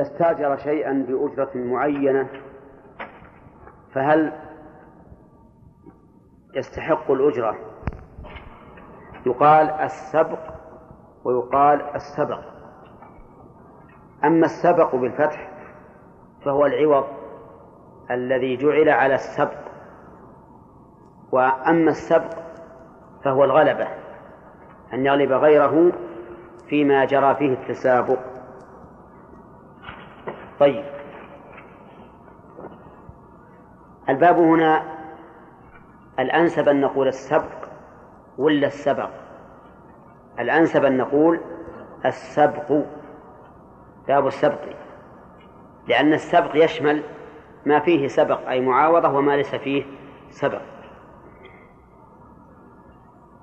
إذا استاجر شيئا بأجرة معينة فهل يستحق الأجرة؟ يقال السبق ويقال السبق. أما السبق بالفتح فهو العوض الذي جعل على السبق وأما السبق فهو الغلبة أن يغلب غيره فيما جرى فيه التسابق. طيب. الباب هنا الأنسب أن نقول السبق ولا السبق؟ الأنسب أن نقول السبق. باب السبق. لأن السبق يشمل ما فيه سبق أي معاوضة وما ليس فيه سبق.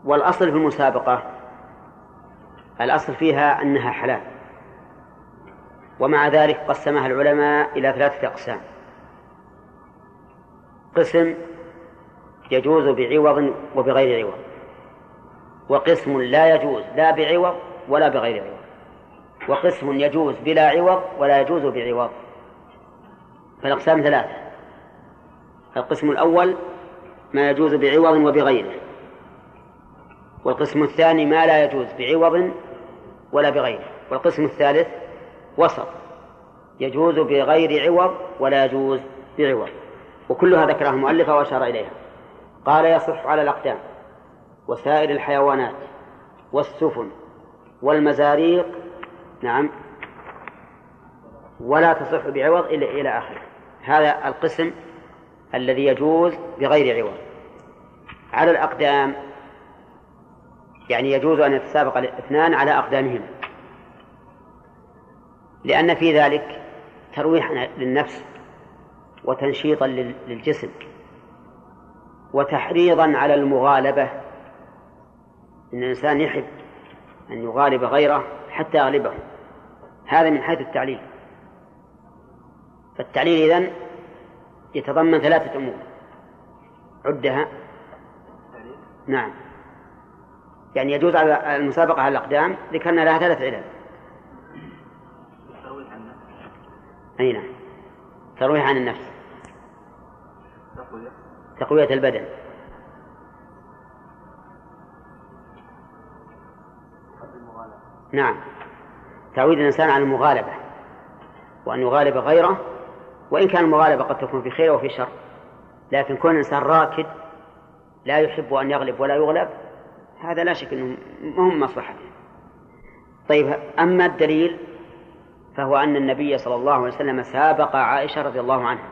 والأصل في المسابقة الأصل فيها أنها حلال. ومع ذلك قسمها العلماء إلى ثلاثة أقسام. قسم يجوز بعوض وبغير عوض. وقسم لا يجوز لا بعوض ولا بغير عوض. وقسم يجوز بلا عوض ولا يجوز بعوض. فالأقسام ثلاثة. القسم الأول ما يجوز بعوض وبغيره. والقسم الثاني ما لا يجوز بعوض ولا بغيره. والقسم الثالث وسط. يجوز بغير عوض ولا يجوز بعوض. وكلها ذكرها المؤلف وأشار إليها. قال يصح على الأقدام وسائر الحيوانات والسفن والمزاريق. نعم. ولا تصح بعوض إلا إلى آخره. هذا القسم الذي يجوز بغير عوض. على الأقدام يعني يجوز أن يتسابق الاثنان على أقدامهما. لأن في ذلك ترويحا للنفس وتنشيطا للجسم وتحريضا على المغالبة. إن الإنسان يحب أن يغالب غيره حتى يغلبه. هذا من حيث التعليل. فالتعليل إذن يتضمن ثلاثة أمور. عدها. نعم. يعني يجوز على المسابقة على الأقدام ذكرنا لها ثلاث علل. أي نعم. ترويح عن النفس. تقوية البدن. نعم. تعويد الإنسان على المغالبة وأن يغالب غيره وإن كان المغالبة قد تكون في خير وفي شر. لكن كون الإنسان راكد لا يحب أن يغلب ولا يغلب هذا لا شك أنه مهم مصلحته طيب أما الدليل فهو أن النبي صلى الله عليه وسلم سابق عائشة رضي الله عنها.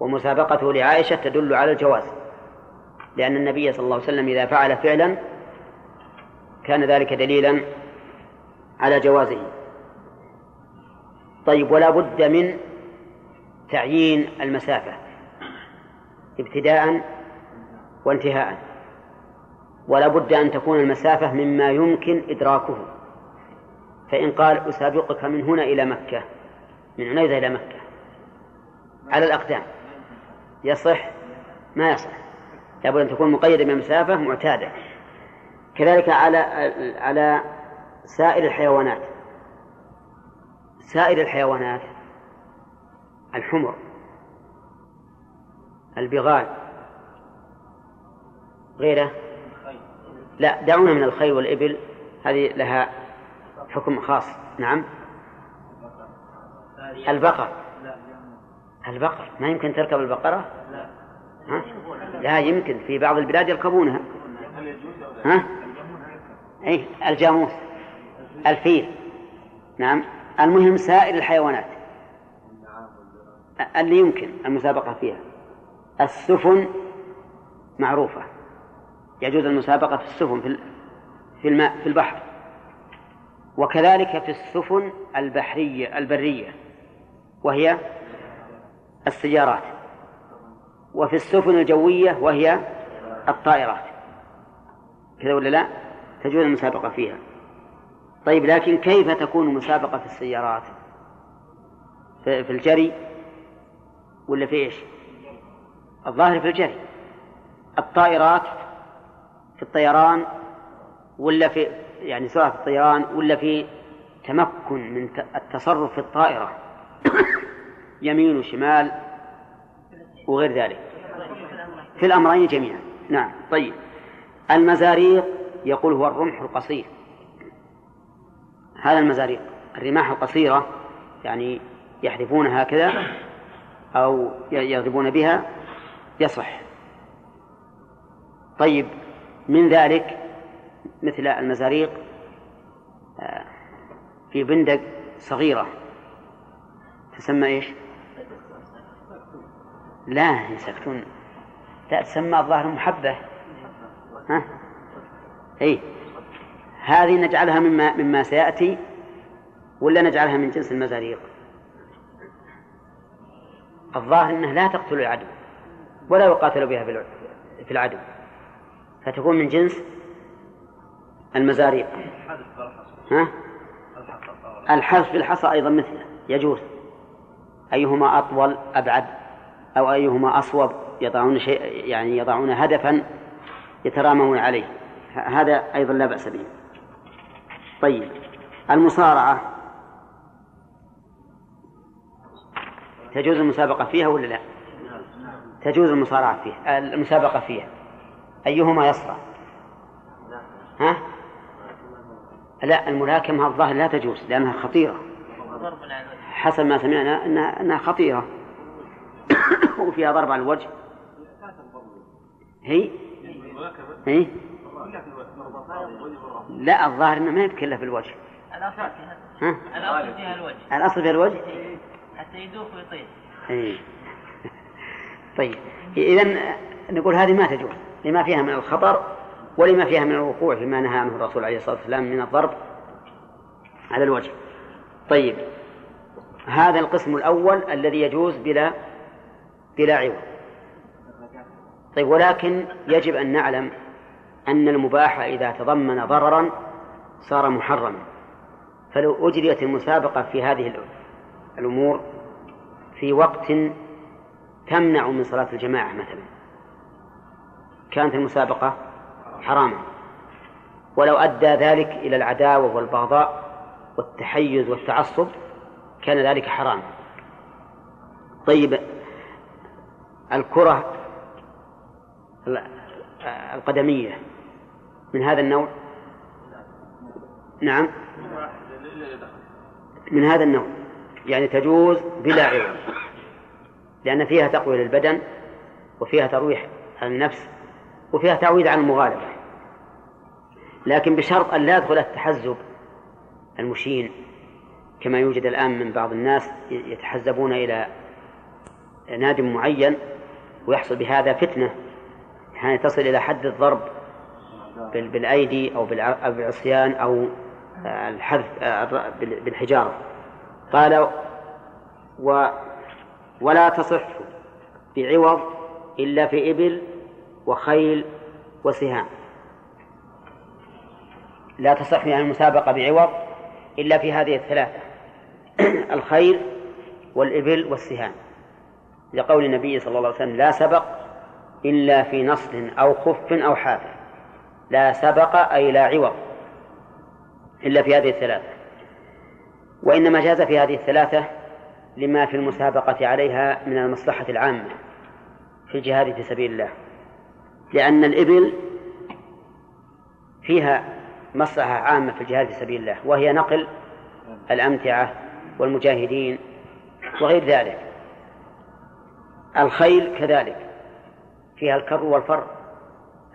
ومسابقته لعائشة تدل على الجواز لأن النبي صلى الله عليه وسلم إذا فعل فعلا كان ذلك دليلا على جوازه. طيب ولا بد من تعيين المسافة ابتداء وانتهاء. ولا بد أن تكون المسافة مما يمكن إدراكه. فإن قال أسابقك من هنا إلى مكة من عنيزة إلى مكة. على الأقدام. يصح؟ ما يصح. لابد أن تكون مقيدة بمسافة معتادة. كذلك على على سائر الحيوانات. سائر الحيوانات الحمر البغال غيره. لا دعونا من الخيل والإبل. هذه لها حكم خاص. نعم. البقر البقر ما يمكن تركب البقرة؟ ها؟ لا يمكن. في بعض البلاد يركبونها. ها؟ أي الجاموس. الفيل. نعم. المهم سائر الحيوانات. اللي يمكن المسابقة فيها. السفن معروفة. يجوز المسابقة في السفن في الماء في البحر. وكذلك في السفن البحرية البرية وهي السيارات. وفي السفن الجوية وهي الطائرات. كذا ولا لا؟ تجوز المسابقة فيها. طيب لكن كيف تكون المسابقة في السيارات؟ في, الجري ولا في إيش؟ الظاهر في الجري. الطائرات في الطيران ولا في يعني سواء في الطيران ولا في تمكن من التصرف في الطائرة يمين وشمال وغير ذلك. في الأمرين جميعا. نعم. طيب. المزاريق يقول هو الرمح القصير. هذا المزاريق الرماح القصيرة يعني يحذفون هكذا أو يضربون بها يصح طيب. من ذلك مثل المزاريق آه، في بندق صغيرة تسمى إيش؟ لا يسكتون لا تسمى الظاهر محبة ها؟ اي هذه نجعلها مما مما سيأتي ولا نجعلها من جنس المزاريق الظاهر أنها لا تقتل العدو ولا يقاتل بها في العدو فتكون من جنس المزاريق ها؟ الحذف في الحصى أيضا مثله يجوز أيهما أطول أبعد أو أيهما أصوب يضعون شيء يعني يضعون هدفا يترامون عليه هذا أيضا لا بأس به طيب المصارعة تجوز المسابقة فيها ولا لا؟ تجوز المصارعة فيها المسابقة فيها أيهما يصرع؟ ها؟ لا الملاكمة الظاهر لا تجوز لأنها خطيرة. حسب ما سمعنا أنها, أنها خطيرة. وفيها ضرب على الوجه. هي؟ هي؟ لا الظاهر انه ما يتكلف بالوجه. الاصل ها؟ الأصل فيها الوجه. الاصل فيها الوجه حتى يدوخ ويطير اي طيب اذا نقول هذه ما تجوز لما فيها من الخطر ولما فيها من الوقوع فيما نهى عنه الرسول عليه الصلاة والسلام من الضرب على الوجه. طيب هذا القسم الأول الذي يجوز بلا بلا عوض. طيب ولكن يجب أن نعلم أن المباح إذا تضمن ضررا صار محرما. فلو أجريت المسابقة في هذه الأمور في وقت تمنع من صلاة الجماعة مثلا كانت المسابقة حراما. ولو أدى ذلك إلى العداوة والبغضاء والتحيز والتعصب كان ذلك حراما. طيب الكرة القدمية من هذا النوع؟ نعم. من هذا النوع يعني تجوز بلا عوض لأن فيها تقوية للبدن وفيها ترويح على النفس وفيها تعويض عن المغالبة. لكن بشرط أن لا يدخل التحزب المشين كما يوجد الآن من بعض الناس يتحزبون إلى نادي معين ويحصل بهذا فتنة يعني تصل إلى حد الضرب بالأيدي أو بالعصيان أو الحذف بالحجارة. قال و ولا تصح بعوض إلا في إبل وخيل وسهام. لا تصح يعني المسابقة بعوض إلا في هذه الثلاثة. الخيل والإبل والسهام. لقول النبي صلى الله عليه وسلم لا سبق إلا في نصر أو خف أو حافر لا سبق أي لا عوض إلا في هذه الثلاثة. وإنما جاز في هذه الثلاثة لما في المسابقة عليها من المصلحة العامة في الجهاد في سبيل الله. لأن الإبل فيها مصلحة عامة في الجهاد في سبيل الله وهي نقل الأمتعة والمجاهدين وغير ذلك. الخيل كذلك فيها الكر والفر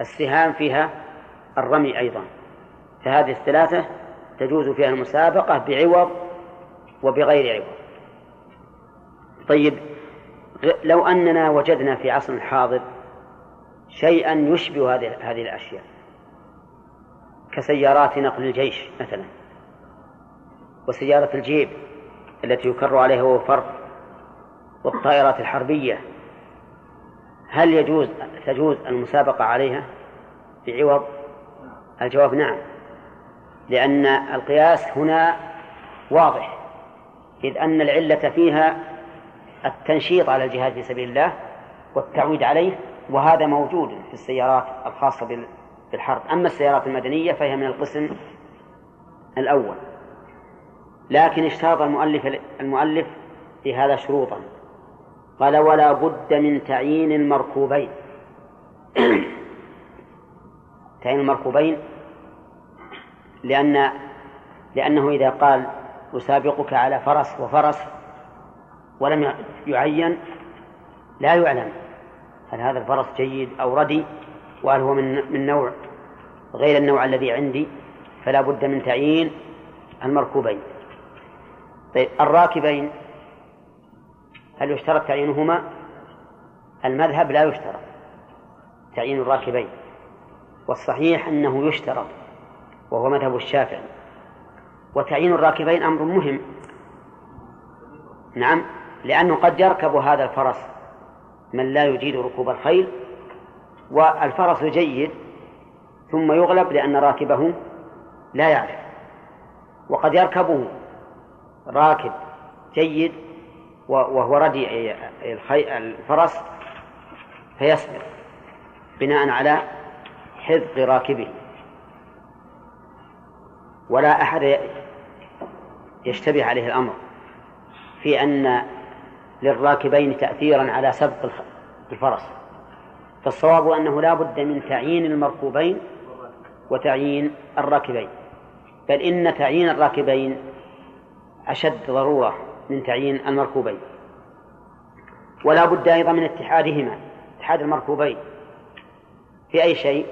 السهام فيها الرمي أيضا. فهذه الثلاثة تجوز فيها المسابقة بعوض وبغير عوض. طيب لو أننا وجدنا في عصر الحاضر شيئا يشبه هذه هذه الأشياء كسيارات نقل الجيش مثلا وسيارة الجيب التي يكر عليها وفر والطائرات الحربية. هل يجوز تجوز المسابقة عليها؟ بعوض الجواب نعم لأن القياس هنا واضح إذ أن العلة فيها التنشيط على الجهاد في سبيل الله والتعويد عليه وهذا موجود في السيارات الخاصة بالحرب أما السيارات المدنية فهي من القسم الأول. لكن اشترط المؤلف المؤلف في هذا شروطا. قال ولا بد من تعيين المركوبين. تعيين المركوبين لأن لأنه إذا قال أسابقك على فرس وفرس ولم يعين لا يعلم هل هذا الفرس جيد أو ردي. وهل هو من من نوع غير النوع الذي عندي فلا بد من تعيين المركوبين. طيب الراكبين هل يشترط تعيينهما؟ المذهب لا يشترط تعيين الراكبين والصحيح أنه يشترط وهو مذهب الشافعي. وتعيين الراكبين أمر مهم. نعم لأنه قد يركب هذا الفرس من لا يجيد ركوب الخيل والفرس جيد ثم يغلب لأن راكبه لا يعرف. وقد يركبه راكب جيد وهو ردي الفرس فيسبق بناء على حذق راكبه. ولا أحد يشتبه عليه الأمر في أن للراكبين تأثيرا على سبق الفرس. فالصواب أنه لا بد من تعيين المركوبين وتعيين الراكبين. بل إن تعيين الراكبين أشد ضرورة من تعيين المركوبين. ولا بد أيضا من اتحادهما اتحاد المركوبين. في أي شيء؟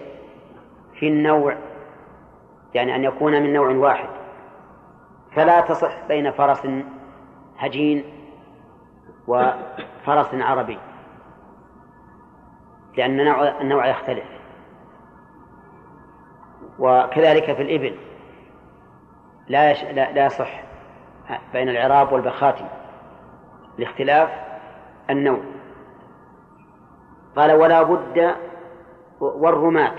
في النوع يعني أن يكون من نوع واحد. فلا تصح بين فرس هجين وفرس عربي. لأن نوع النوع يختلف. وكذلك في الإبل. لا يش... لا, يصح بين العراب والبخاتي لاختلاف النوع. قال ولا بد والرماة.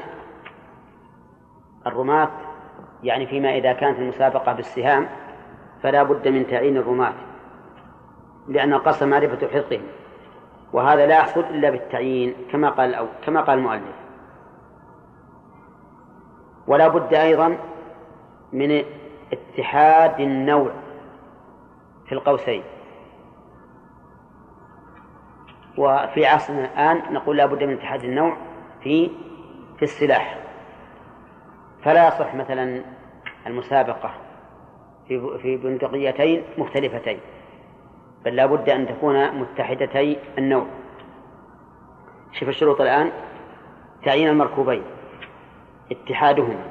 الرماة يعني فيما إذا كانت المسابقة بالسهام فلا بد من تعيين الرماة لأن القصد معرفة حرقهم. وهذا لا يحصل إلا بالتعيين كما قال أو كما قال المؤلف. ولا بد أيضا من اتحاد النوع في القوسين. وفي عصرنا الآن نقول لا بد من اتحاد النوع في في السلاح. فلا يصح مثلا المسابقة في في بندقيتين مختلفتين. بل لا بد أن تكون متحدتي النوع شوف الشروط الآن. تعيين المركوبين. اتحادهما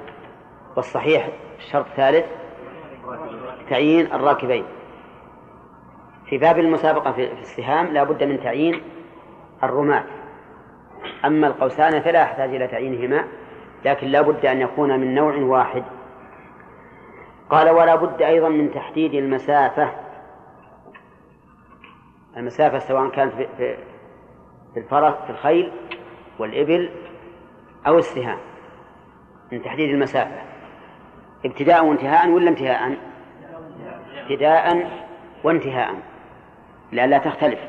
والصحيح الشرط الثالث تعيين الراكبين. في باب المسابقة في السهام لا بد من تعيين الرماة. أما القوسان فلا يحتاج إلى تعيينهما لكن لا بد أن يكون من نوع واحد. قال ولا بد أيضا من تحديد المسافة المسافة سواء كانت في في الفرس في الخيل والإبل أو السهام من تحديد المسافة. ابتداء وانتهاء ولا انتهاء؟ ابتداء وانتهاء. لئلا تختلف.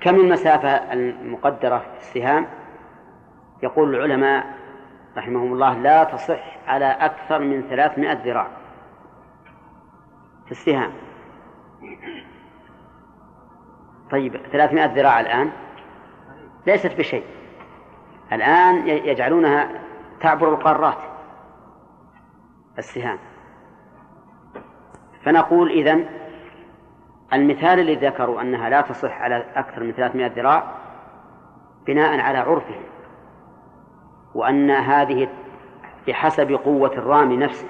كم المسافة المقدرة في السهام؟ يقول العلماء رحمهم الله لا تصح على أكثر من ثلاثمائة ذراع في السهام. طيب ثلاثمائة ذراع الآن؟ ليست بشيء. الآن يجعلونها تعبر القارات. السهام. فنقول إذن المثال الذي ذكروا أنها لا تصح على أكثر من 300 ذراع بناء على عرفهم وأن هذه بحسب قوة الرامي نفسه.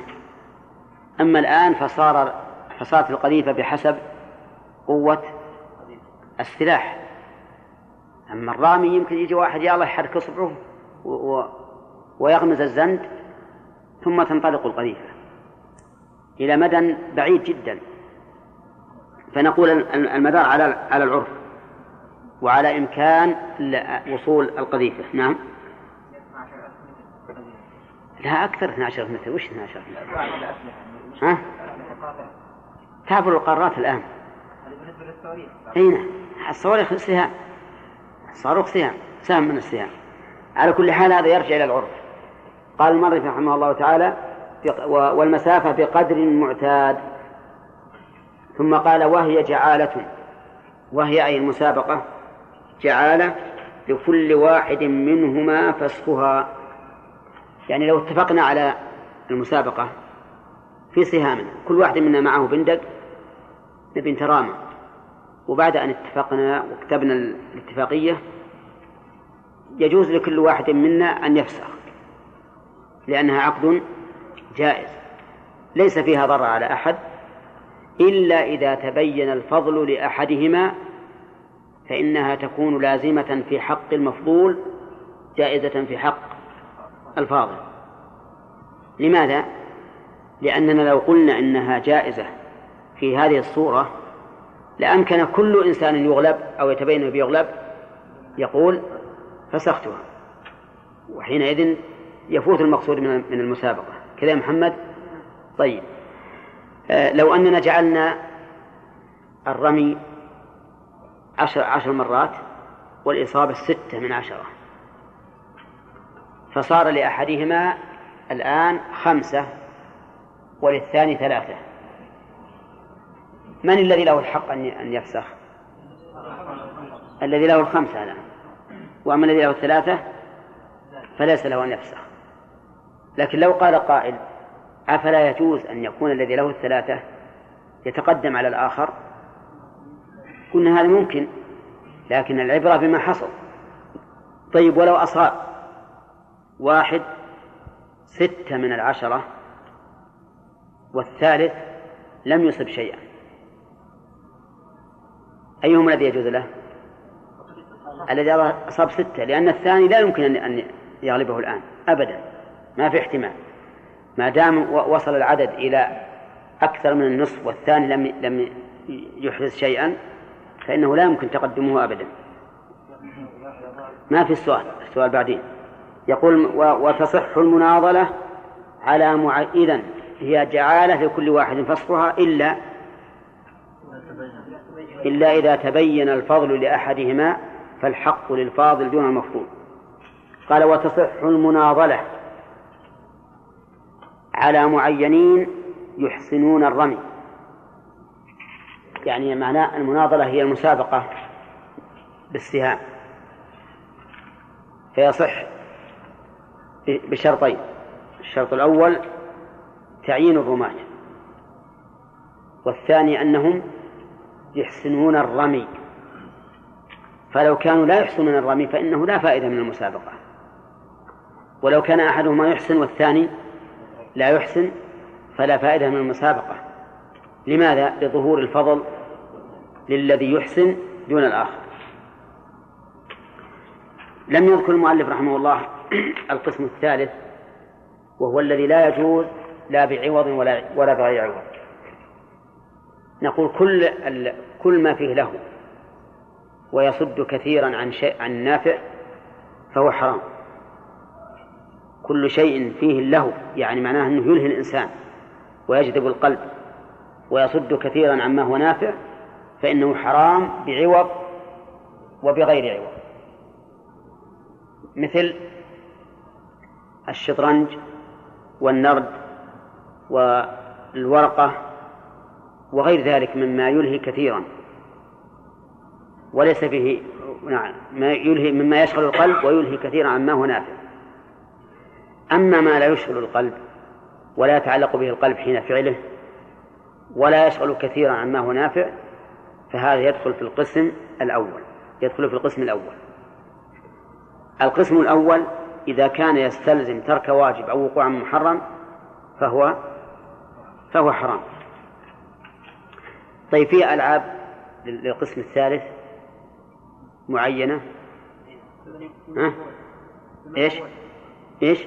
أما الآن فصار فصارت القذيفة بحسب قوة السلاح. أما الرامي يمكن يجي واحد يا الله يحرك إصبعه و... و... ويغمز الزند ثم تنطلق القذيفة. إلى مدى بعيد جدا. فنقول المدار على على العرف وعلى إمكان وصول القذيفة. نعم. لا أكثر 12 متر. وش 12 متر؟ ها؟ تعبر القارات الآن. بالنسبة للصواريخ أي نعم. الصواريخ سهام الصاروخ سهام سهم من السهام على كل حال هذا يرجع إلى العرف. قال المؤلف رحمه الله تعالى والمسافة بقدر معتاد. ثم قال وهي جعالة. وهي أي المسابقة؟ جعالة لكل واحد منهما فسخها. يعني لو اتفقنا على المسابقة في سهامنا كل واحد منا معه بندق نبي ترامى وبعد أن اتفقنا وكتبنا الاتفاقية يجوز لكل واحد منا أن يفسخ لأنها عقد جائز ليس فيها ضرر على أحد إلا إذا تبين الفضل لأحدهما فإنها تكون لازمة في حق المفضول جائزة في حق الفاضل لماذا؟ لأننا لو قلنا إنها جائزة في هذه الصورة لأمكن كل إنسان يغلب أو يتبين بيغلب يقول فسختها وحينئذ يفوت المقصود من المسابقة. كذا يا محمد؟ طيب. آه لو أننا جعلنا الرمي عشر, عشر مرات والإصابة ستة من عشرة فصار لأحدهما الآن خمسة وللثاني ثلاثة. من الذي له الحق أن يفسخ؟ الذي له الخمسة الآن وأما الذي له الثلاثة فليس له أن يفسخ. لكن لو قال قائل أفلا يجوز أن يكون الذي له الثلاثة يتقدم على الآخر؟ قلنا هذا ممكن لكن العبرة بما حصل. طيب ولو أصاب واحد ستة من العشرة والثالث لم يصب شيئا. أيهما الذي يجوز له؟ الذي أصاب ستة لأن الثاني لا يمكن أن يغلبه الآن أبدا. ما في احتمال. ما دام وصل العدد إلى أكثر من النصف والثاني لم لم يحدث شيئا فإنه لا يمكن تقدمه أبدا. ما في السؤال؟ السؤال بعدين. يقول وتصح المناضلة على مع... إذن هي جعالة لكل واحد فصلها إلا إلا إذا تبين الفضل لأحدهما فالحق للفاضل دون المفضول. قال وتصح المناضلة. على معينين يحسنون الرمي. يعني معناه المناضلة هي المسابقة بالسهام. فيصح بشرطين الشرط الأول تعيين الرماة والثاني أنهم يحسنون الرمي. فلو كانوا لا يحسنون الرمي فإنه لا فائدة من المسابقة. ولو كان أحدهما يحسن والثاني لا يحسن فلا فائدة من المسابقة. لماذا؟ لظهور الفضل للذي يحسن دون الآخر. لم يذكر المؤلف رحمه الله القسم الثالث وهو الذي لا يجوز لا بعوض ولا ولا بغير عوض. نقول كل كل ما فيه له ويصد كثيرا عن شيء عن نافع فهو حرام. كل شيء فيه له يعني معناه أنه يلهي الإنسان ويجذب القلب ويصد كثيرا عما هو نافع فإنه حرام بعوض وبغير عوض. مثل الشطرنج والنرد والورقة وغير ذلك مما يلهي كثيرا. وليس فيه نعم ما يلهي مما يشغل القلب ويلهي كثيرا عما هو نافع. أما ما لا يشغل القلب ولا يتعلق به القلب حين فعله ولا يشغل كثيرا عما هو نافع فهذا يدخل في القسم الأول. يدخل في القسم الأول. القسم الأول إذا كان يستلزم ترك واجب أو وقوع محرم فهو فهو حرام. طيب في ألعاب للقسم الثالث معينة ها؟ إيش؟ إيش؟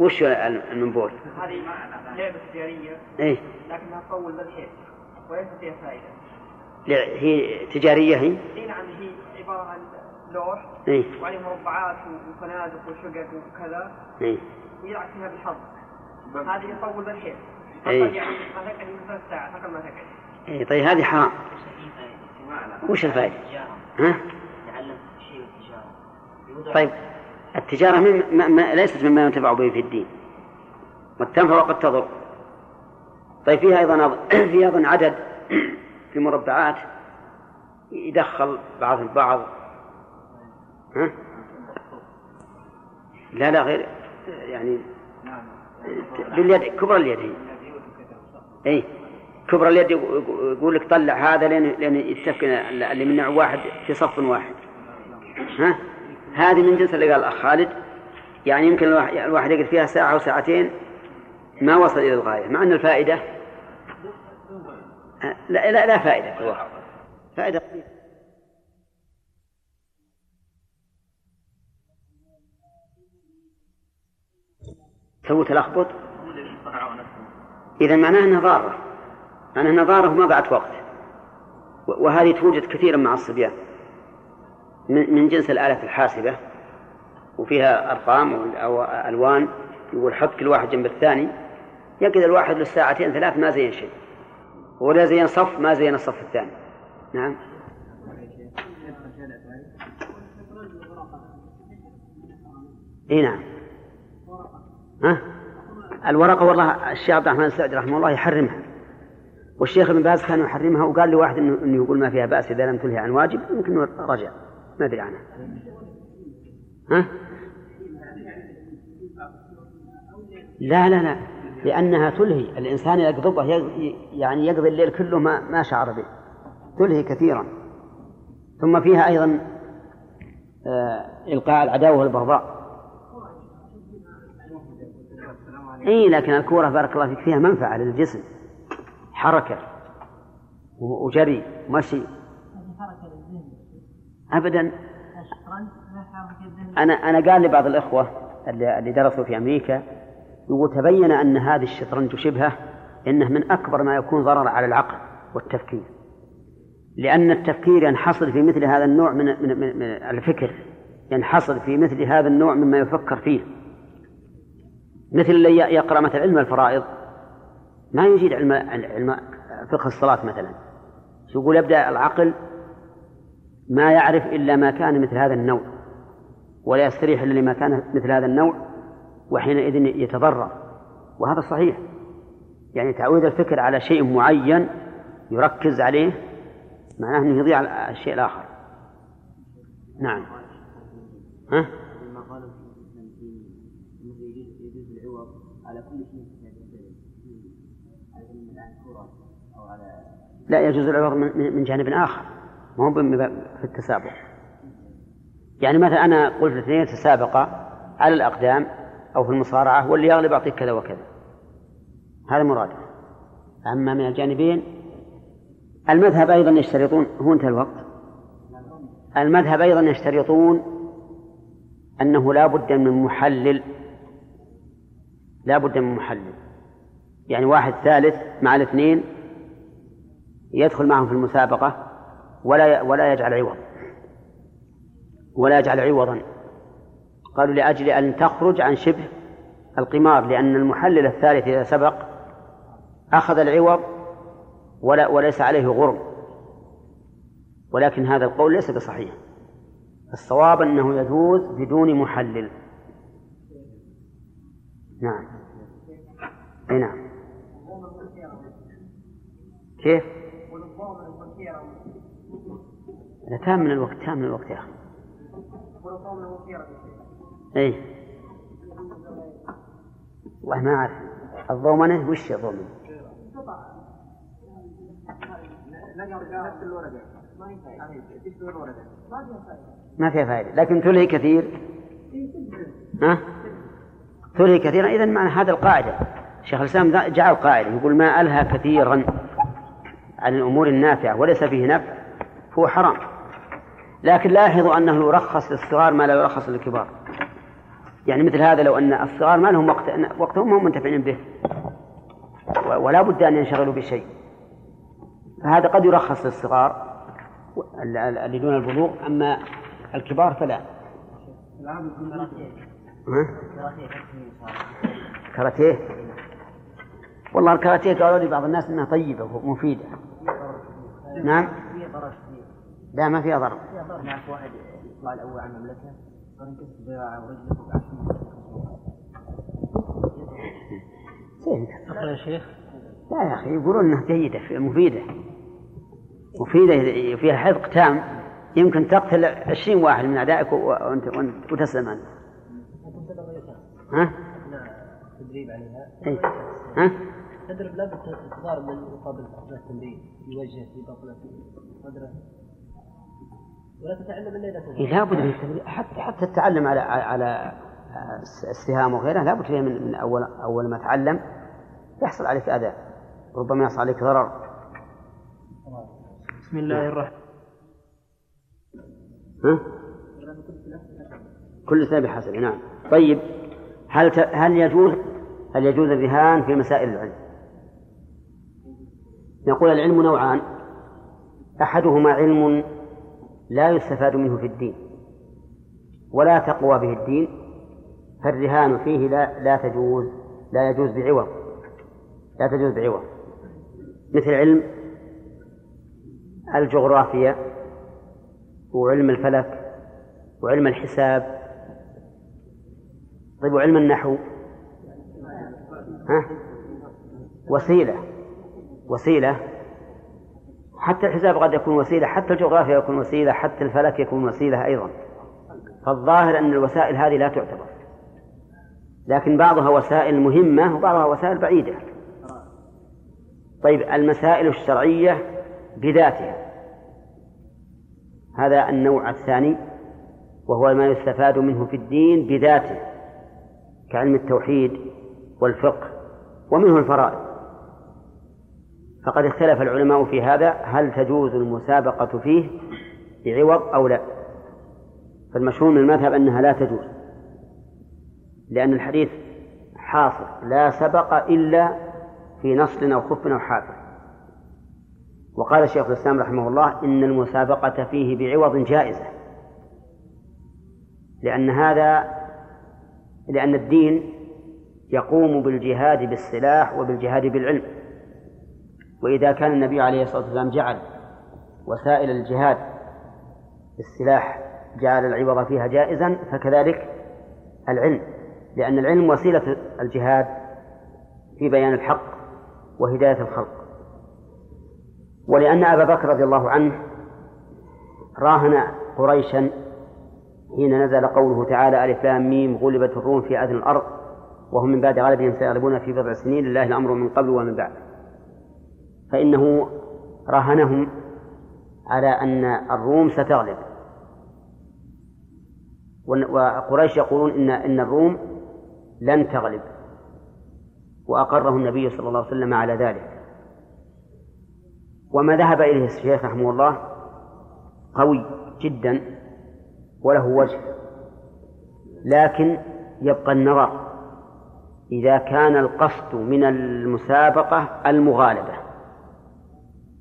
وش المنبول؟ هذه لعبة تجارية إيه لكنها تطول بالحيل وليس فيها فائدة هي تجارية هي؟ إي نعم هي عبارة عن لوح إيه وعليه مربعات وفنادق وشقق وكذا إيه ويلعب فيها بالحظ هذه يطول بالحيل يعني تقعد إيه طيب هذه حرام. وش الفائدة؟ ها؟ طيب التجارة من ما ما ليست مما ينتفع به في الدين. قد تنفع وقد تضر. طيب فيها أيضا فيها أيضا عدد في مربعات يدخل بعض البعض. ها؟ لا لا غير يعني باليد كبر اليد اي كبر اليد يقول لك طلع هذا لين لين يتفق اللي من نوع واحد في صف واحد. ها؟ هذه من جنس اللي قال الاخ خالد. يعني يمكن الواحد يقعد فيها ساعة أو ساعتين ما وصل إلى الغاية مع أن الفائدة لا لا, لا فائدة. في الواقع فائدة تو تلخبط؟ إذا معناه أنها ضارة معناه أنها ضارة وما بعد وقت. وهذه توجد كثيرا مع الصبيان. من جنس الآلة الحاسبة وفيها أرقام أو ألوان يقول حط كل واحد جنب الثاني. يقعد الواحد له ساعتين ثلاث ما زين شيء. ولا زين صف ما زين الصف الثاني. نعم. إي نعم. ها؟ الورقة والله الشيخ عبد الرحمن السعدي رحمه الله يحرمها. والشيخ ابن باز كان يحرمها وقال لي واحد إنه, يقول ما فيها بأس إذا لم تنهي عن واجب يمكن رجع ما أدري عنها. ها؟ لا لا لا. لأنها تلهي. الإنسان يقضبه يعني يقضي الليل كله ما ما شعر به. تلهي كثيرا. ثم فيها أيضا آه إلقاء العداوة والبغضاء. إي لكن الكورة بارك الله فيك فيها منفعة للجسم. حركة وجري ومشي. أبدا. أنا أنا قال لي بعض الإخوة اللي درسوا في أمريكا يقول تبين أن هذه الشطرنج وشبهه إنه من أكبر ما يكون ضرر على العقل والتفكير. لأن التفكير ينحصر في مثل هذا النوع من, من, من الفكر ينحصر في مثل هذا النوع مما يفكر فيه. مثل اللي يقرأ مثل علم الفرائض. ما يجيد علم علم فقه الصلاة مثلا. يقول؟ يبدأ العقل ما يعرف إلا ما كان مثل هذا النوع ولا يستريح إلا لما كان مثل هذا النوع وحينئذ يتضرر. وهذا صحيح. يعني تعويد الفكر على شيء معين يركز عليه معناه أنه يضيع الشيء الآخر. نعم. ها؟ لا يجوز العوض من جانب آخر. ما هو في التسابق. يعني مثلا أنا قلت الاثنين تسابقا على الأقدام أو في المصارعة واللي يغلب أعطيك كذا وكذا. هذا مراد أما من الجانبين المذهب أيضا يشترطون هو انتهى الوقت. المذهب أيضا يشترطون أنه لا بد من محلل. لا بد من محلل. يعني واحد ثالث مع الاثنين يدخل معهم في المسابقة ولا ولا يجعل عوض. ولا يجعل عوضا. قالوا لأجل أن تخرج عن شبه القمار لأن المحلل الثالث إذا سبق أخذ العوض ولا وليس عليه غرم. ولكن هذا القول ليس بصحيح. الصواب أنه يجوز بدون محلل. نعم. نعم. كيف؟ تام من الوقت تام من الوقت يا أخي. اي والله ما أعرف. الضومنة وش الضومنة؟ ما فيها فائدة لكن تلهي كثير. ها؟ تلهي كثيرا. إذا معنى هذا القاعدة. شيخ الإسلام جعل قاعدة يقول ما ألهى كثيرا عن الأمور النافعة وليس فيه نفع. هو حرام. لكن لاحظوا أنه يرخص للصغار ما لا يرخص للكبار. يعني مثل هذا لو أن الصغار ما لهم وقت وقتهم ما هم منتفعين به. ولا بد أن ينشغلوا بشيء. فهذا قد يرخص للصغار اللي دون البلوغ أما الكبار فلا. كاراتيه؟ والله الكاراتيه قالوا لي بعض الناس إنها طيبة ومفيدة. نعم؟ لا ما فيها ضرر. هناك واحد يطلع الأول على المملكة. صار ينكسر ذراعه ورجله زين. أخر يا شيخ. لا يا أخي يقولون أنها جيدة مفيدة. مفيدة فيها حذق تام. يمكن تقتل عشرين واحد من أعدائك وأنت, وأنت وتسلم أنت ها؟ تدريب عليها. إيه؟ ها؟ تدرب لابد تضارب من مقابل التمرين في وجهه في بطنه في صدره ولا تتعلم إلا إذا إيه لابد من التدريب حتى حتى التعلم على على السهام وغيرها لابد فيها من, من اول أول ما تعلم يحصل عليك أذى. ربما يحصل عليك ضرر. بسم الله الرحمن ها؟ كل سنة بحسب نعم. طيب هل ت... هل يجوز هل يجوز الرهان في مسائل العلم؟ نقول العلم نوعان. أحدهما علم لا يستفاد منه في الدين ولا تقوى به الدين فالرهان فيه لا لا تجوز لا يجوز بعوض لا تجوز بعوض. مثل علم الجغرافيا وعلم الفلك وعلم الحساب. طيب وعلم النحو؟ ها؟ وسيلة وسيلة حتى الحساب قد يكون وسيلة حتى الجغرافيا يكون وسيلة حتى الفلك يكون وسيلة أيضا. فالظاهر أن الوسائل هذه لا تعتبر. لكن بعضها وسائل مهمة وبعضها وسائل بعيدة. طيب المسائل الشرعية بذاتها. هذا النوع الثاني وهو ما يستفاد منه في الدين بذاته كعلم التوحيد والفقه ومنه الفرائض. فقد اختلف العلماء في هذا. هل تجوز المسابقة فيه بعوض أو لا؟ فالمشهور من المذهب أنها لا تجوز لأن الحديث حاصر لا سبق إلا في نصل أو خف أو حافر. وقال الشيخ الإسلام رحمه الله إن المسابقة فيه بعوض جائزة لأن هذا لأن الدين يقوم بالجهاد بالسلاح وبالجهاد بالعلم. وإذا كان النبي عليه الصلاة والسلام جعل وسائل الجهاد بالسلاح جعل العوض فيها جائزا فكذلك العلم لأن العلم وسيلة الجهاد في بيان الحق وهداية الخلق. ولأن أبا بكر رضي الله عنه راهن قريشا حين نزل قوله تعالى ألف لام ميم غلبت الروم في أذن الأرض وهم من بعد غلبهم سيغلبون في بضع سنين لله الأمر من قبل ومن بعد. فإنه راهنهم على أن الروم ستغلب. وقريش يقولون إن إن الروم لن تغلب. وأقره النبي صلى الله عليه وسلم على ذلك. وما ذهب إليه الشيخ رحمه الله قوي جدا وله وجه لكن يبقى النظر إذا كان القصد من المسابقة المغالبة.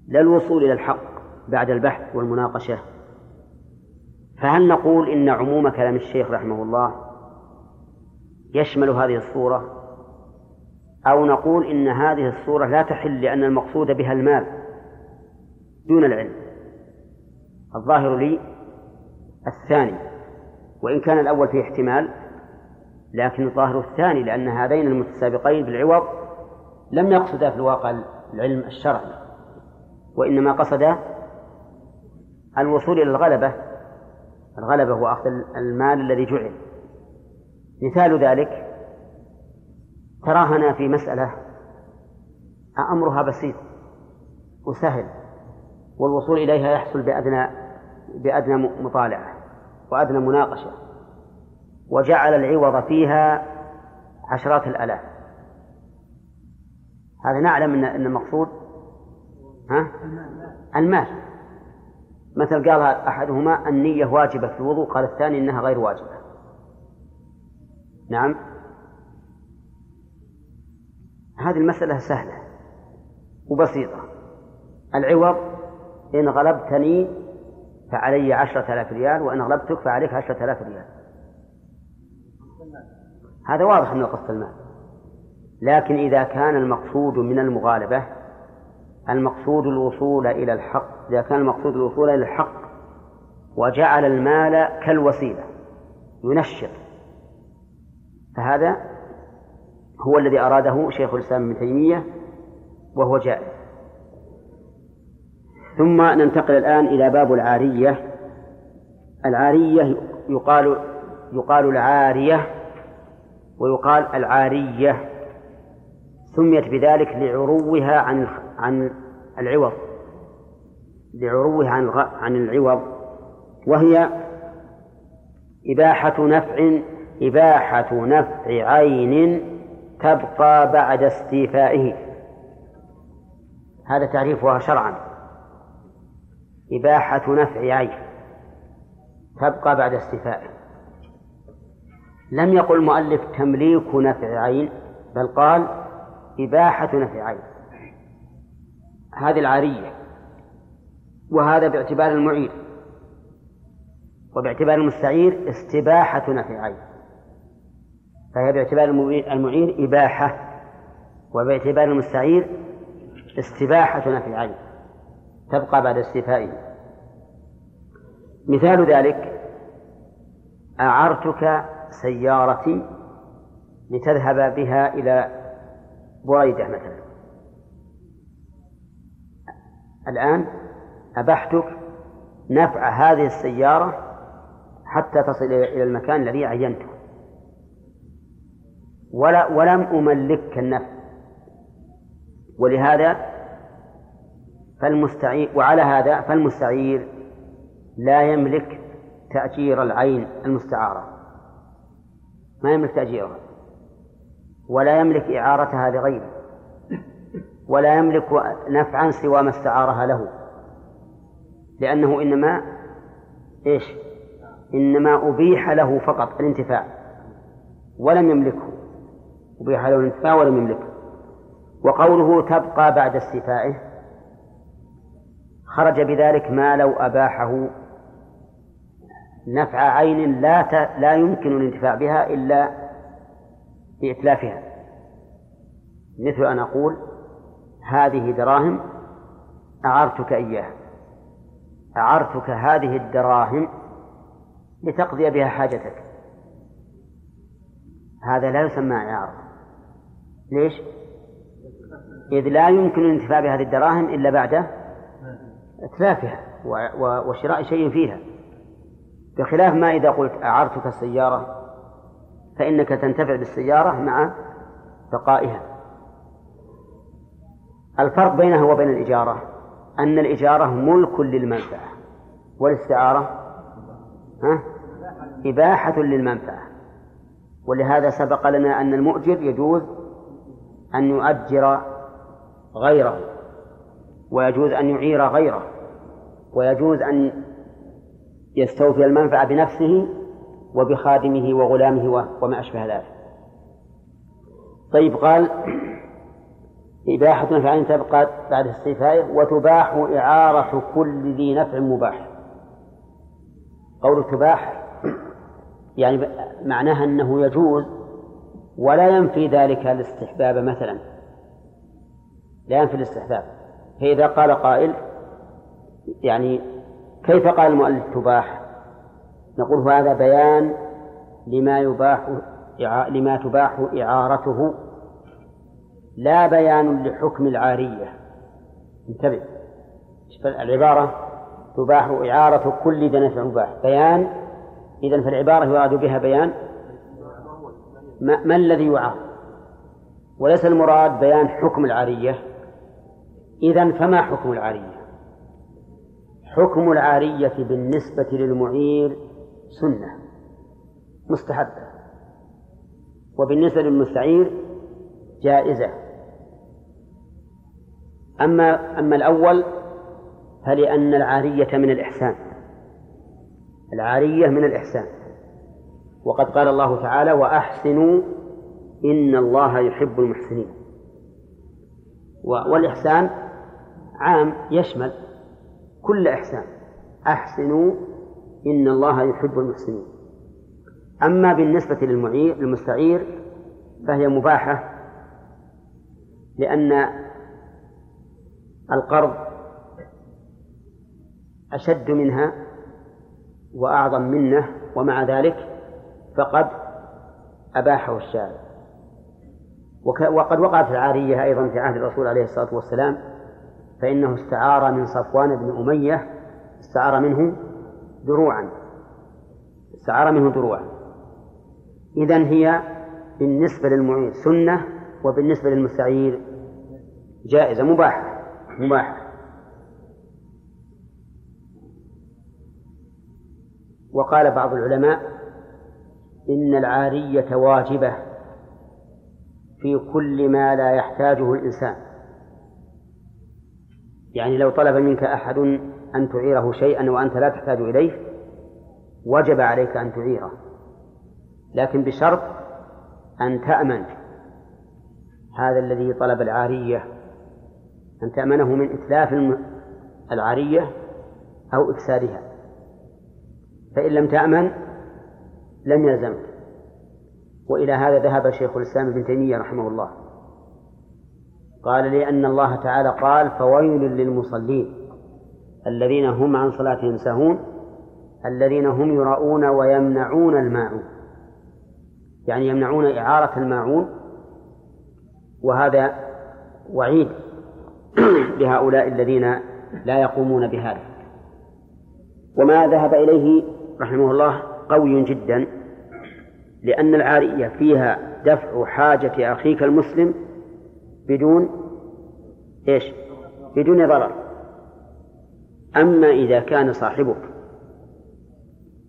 لا الوصول إلى الحق بعد البحث والمناقشة. فهل نقول إن عموم كلام الشيخ رحمه الله يشمل هذه الصورة؟ أو نقول إن هذه الصورة لا تحل لأن المقصود بها المال دون العلم؟ الظاهر لي الثاني وإن كان الأول فيه احتمال لكن الظاهر الثاني لأن هذين المتسابقين بالعوض لم يقصدا في الواقع العلم الشرعي. وإنما قصد الوصول إلى الغلبة. الغلبة هو أخذ المال الذي جعل. مثال ذلك تراهنا في مسألة أمرها بسيط وسهل والوصول إليها يحصل بأدنى بأدنى مطالعة وأدنى مناقشة وجعل العوض فيها عشرات الآلاف. هذا نعلم أن المقصود ها؟ المال. مثل قال أحدهما النية واجبة في الوضوء قال الثاني إنها غير واجبة. نعم. هذه المسألة سهلة وبسيطة. العوض إن غلبتني فعلي عشرة آلاف ريال وإن غلبتك فعليك عشرة آلاف ريال. هذا واضح أنه قصد المال. لكن إذا كان المقصود من المغالبة المقصود الوصول إلى الحق إذا كان المقصود الوصول إلى الحق وجعل المال كالوسيلة ينشط. فهذا هو الذي أراده شيخ الإسلام ابن تيمية وهو جائز. ثم ننتقل الآن إلى باب العارية. العارية يقال يقال العارية ويقال العارية. سميت بذلك لعروها عن عن العوض لعروها عن عن العوض وهي إباحة نفع إباحة نفع عين تبقى بعد استيفائه. هذا تعريفها شرعا. إباحة نفع عين تبقى بعد استيفائه. لم يقل المؤلف تمليك نفع عين بل قال إباحة نفع عين. هذه العارية وهذا باعتبار المعير وباعتبار المستعير استباحة نفع عين فهي باعتبار المعير إباحة وباعتبار المستعير استباحة نفع عين تبقى بعد استيفائه. مثال ذلك أعرتك سيارتي لتذهب بها إلى بريدة مثلا. الآن أبحتك نفع هذه السيارة حتى تصل إلى المكان الذي عينته. ولا ولم أملكك النفع. ولهذا فالمستعير وعلى هذا فالمستعير لا يملك تأجير العين المستعارة. ما يملك تأجيرها. ولا يملك إعارتها لغيره ولا يملك نفعا سوى ما استعارها له. لأنه إنما إيش؟ إنما أبيح له فقط الانتفاع. ولم يملكه. أبيح له الانتفاع ولم يملكه. وقوله تبقى بعد استيفائه خرج بذلك ما لو أباحه. نفع عين لا ت... لا يمكن الانتفاع بها إلا بإتلافها. مثل أن أقول هذه دراهم أعرتك إياها. أعرتك هذه الدراهم لتقضي بها حاجتك. هذا لا يسمى إعارة. ليش؟ إذ لا يمكن الانتفاع بهذه الدراهم إلا بعد إتلافها وشراء شيء فيها. بخلاف ما إذا قلت أعرتك السيارة فإنك تنتفع بالسيارة مع بقائها. الفرق بينها وبين الإجارة أن الإجارة ملك للمنفعة. والاستعارة؟ ها؟ إباحة للمنفعة. ولهذا سبق لنا أن المؤجر يجوز أن يؤجر غيره ويجوز أن يعير غيره ويجوز أن يستوفي المنفعة بنفسه وبخادمه وغلامه وما أشبه ذلك. طيب قال إباحة نفع تبقى بعد استيفائه وتباح إعارة كل ذي نفع مباح. قول تباح يعني معناها أنه يجوز ولا ينفي ذلك الاستحباب مثلا. لا ينفي الاستحباب. فإذا قال قائل يعني كيف قال المؤلف تباح؟ نقول هذا بيان لما يباح لما تباح إعارته لا بيان لحكم العارية. انتبه. العبارة تباح إعارة كل ذي نفع مباح بيان؟ إذا فالعبارة يراد بها بيان؟ ما, ما الذي يعار؟ وليس المراد بيان حكم العارية. إذا فما حكم العارية؟ حكم العارية بالنسبة للمعير سنة. مستحبة. وبالنسبة للمستعير جائزة. أما أما الأول فلأن العارية من الإحسان. العارية من الإحسان. وقد قال الله تعالى وأحسنوا إن الله يحب المحسنين. والإحسان عام يشمل كل إحسان. أحسنوا إن الله يحب المحسنين. أما بالنسبة للمعير المستعير فهي مباحة لأن القرض أشد منها وأعظم منه ومع ذلك فقد أباحه الشارع. وقد وقعت العارية أيضا في عهد الرسول عليه الصلاة والسلام فإنه استعار من صفوان بن أمية استعار منه دروعا. استعار منه دروعا. إذا هي بالنسبة للمعير سنة وبالنسبة للمستعير جائزة مباحة. مباحة وقال بعض العلماء إن العارية واجبة في كل ما لا يحتاجه الإنسان. يعني لو طلب منك أحد أن تعيره شيئا وأنت لا تحتاج إليه وجب عليك أن تعيره. لكن بشرط أن تأمن هذا الذي طلب العارية أن تأمنه من إتلاف العارية أو إفسادها. فإن لم تأمن لم يلزمك. وإلى هذا ذهب شيخ الإسلام ابن تيمية رحمه الله. قال لأن الله تعالى قال فويل للمصلين الذين هم عن صلاتهم ساهون الذين هم يراؤون ويمنعون الماعون. يعني يمنعون إعارة الماعون وهذا وعيد. لهؤلاء الذين لا يقومون بهذا. وما ذهب إليه رحمه الله قوي جدا لأن العارية فيها دفع حاجة أخيك المسلم بدون إيش؟ بدون ضرر. أما إذا كان صاحبك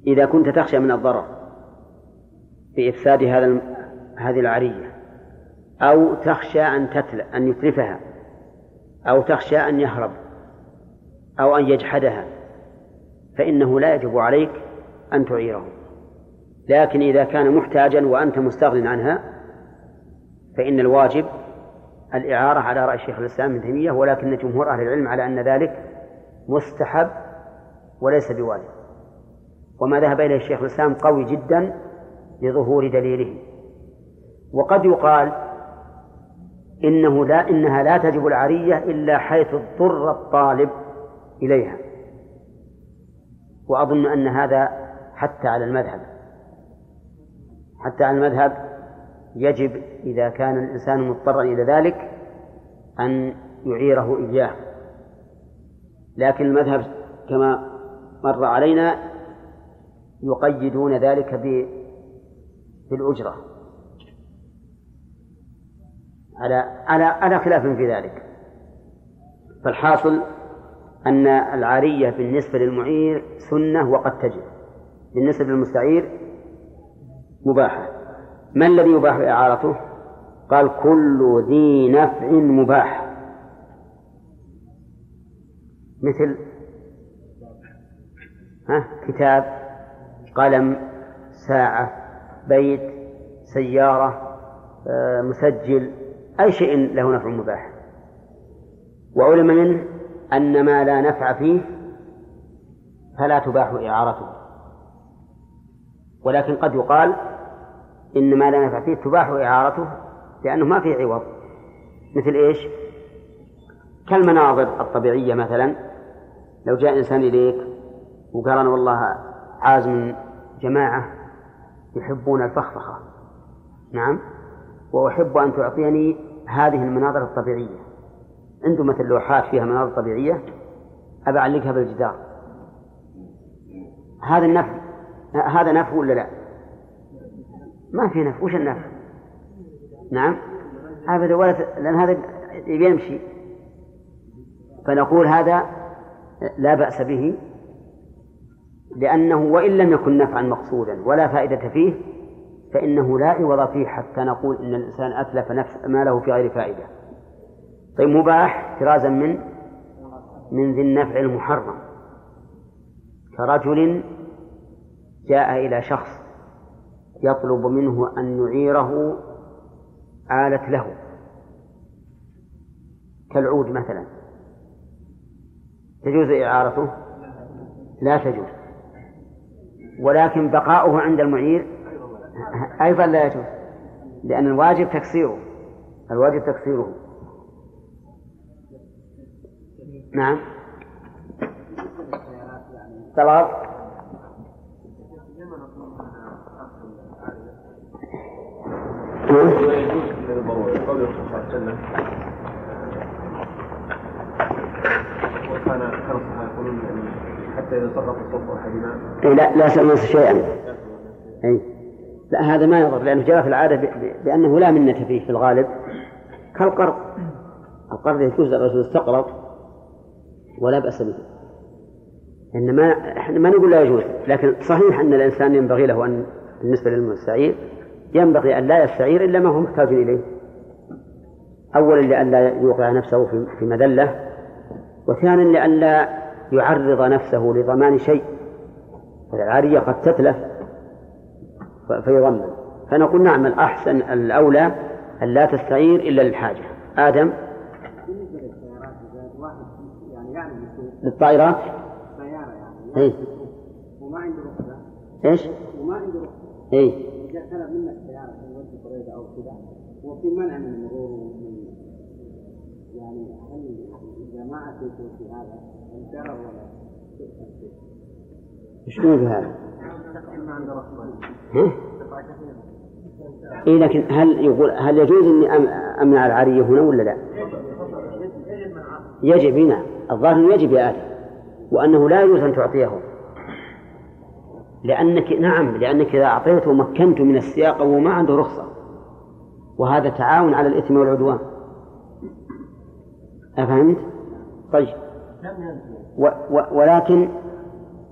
إذا كنت تخشى من الضرر بإفساد هذا هذه العارية أو تخشى أن تتل أن يتلفها أو تخشى أن يهرب أو أن يجحدها فإنه لا يجب عليك أن تعيره. لكن إذا كان محتاجا وأنت مستغن عنها فإن الواجب الإعارة على رأي شيخ الإسلام ابن تيمية ولكن جمهور أهل العلم على أن ذلك مستحب وليس بواجب. وما ذهب إليه الشيخ الإسلام قوي جدا لظهور دليله. وقد يقال إنه لا إنها لا تجب العارية إلا حيث اضطر الطالب إليها. وأظن أن هذا حتى على المذهب. حتى على المذهب يجب إذا كان الإنسان مضطرا إلى ذلك أن يعيره إياه. لكن المذهب كما مر علينا يقيدون ذلك بالأجرة. على على على خلاف في ذلك. فالحاصل أن العارية بالنسبة للمعير سنة وقد تجب. بالنسبة للمستعير مباحة. ما الذي يباح إعارته؟ قال كل ذي نفع مباح. مثل ها؟ كتاب قلم ساعة بيت سيارة آه، مسجل أي شيء له نفع مباح. وعلم منه أن ما لا نفع فيه فلا تباح إعارته. ولكن قد يقال إن ما لا نفع فيه تباح إعارته لأنه ما فيه عوض. مثل إيش؟ كالمناظر الطبيعية مثلا لو جاء إنسان إليك وقال أنا والله عازم جماعة يحبون الفخفخة. نعم؟ وأحب أن تعطيني هذه المناظر الطبيعية عنده مثل لوحات فيها مناظر طبيعية أبى أعلقها بالجدار هذا النفع هذا نفع ولا لا؟ ما في نفع وش النفع؟ نعم أبدا ولا. لأن هذا يمشي فنقول هذا لا بأس به لأنه وإن لم يكن نفعا مقصودا ولا فائدة فيه فإنه لا عوض فيه حتى نقول إن الإنسان أتلف نفس ماله في غير فائدة. طيب مباح احترازا من؟ من ذي النفع المحرم. كرجل جاء إلى شخص يطلب منه أن يعيره آلة له. كالعود مثلا. تجوز إعارته؟ لا تجوز. ولكن بقاؤه عند المعير أيضا لا يجوز لأن الواجب تكسيره الواجب تكسيره. نعم. طلب. وكان يقولون يعني حتى سقط إيه لا لا سمس شيئا. أي لا هذا ما يضر لأنه جرى في العادة بأنه لا منة فيه في الغالب. كالقرض. القرض يجوز الرجل يستقرض ولا بأس به. إنما إحنا ما نقول لا يجوز لكن صحيح أن الإنسان ينبغي له أن بالنسبة للمستعير ينبغي أن لا يستعير إلا ما هو محتاج إليه. أولا لئلا يوقع نفسه في- مذلة وثانيا لئلا يعرض نفسه لضمان شيء. فالعارية قد تتلف فيضمن فنقول نعم الأحسن الأولى أن لا تستعير إلا للحاجة. آدم؟ للطائرات؟ سياره يعني وما عنده إيش؟ وما عنده رخصه إيه. اذا طلب منك سياره في وجه طريقه أو كذا وفي منع من المرور يعني هل اذا ما اتيتوا في هذا؟ الضرر ولا إيش نقول بهذا؟ ما عنده رخصه ها؟ إيه لكن هل يقول هل يجوز إني أم- أمنع العارية هنا ولا لا؟ يجب إي نعم. الظاهر يجب يا آدم. وأنه لا يجوز أن تعطيه. لأنك نعم لأنك إذا أعطيته مكنته من السياق وهو ما عنده رخصة. وهذا تعاون على الإثم والعدوان. أفهمت؟ طيب. و و ولكن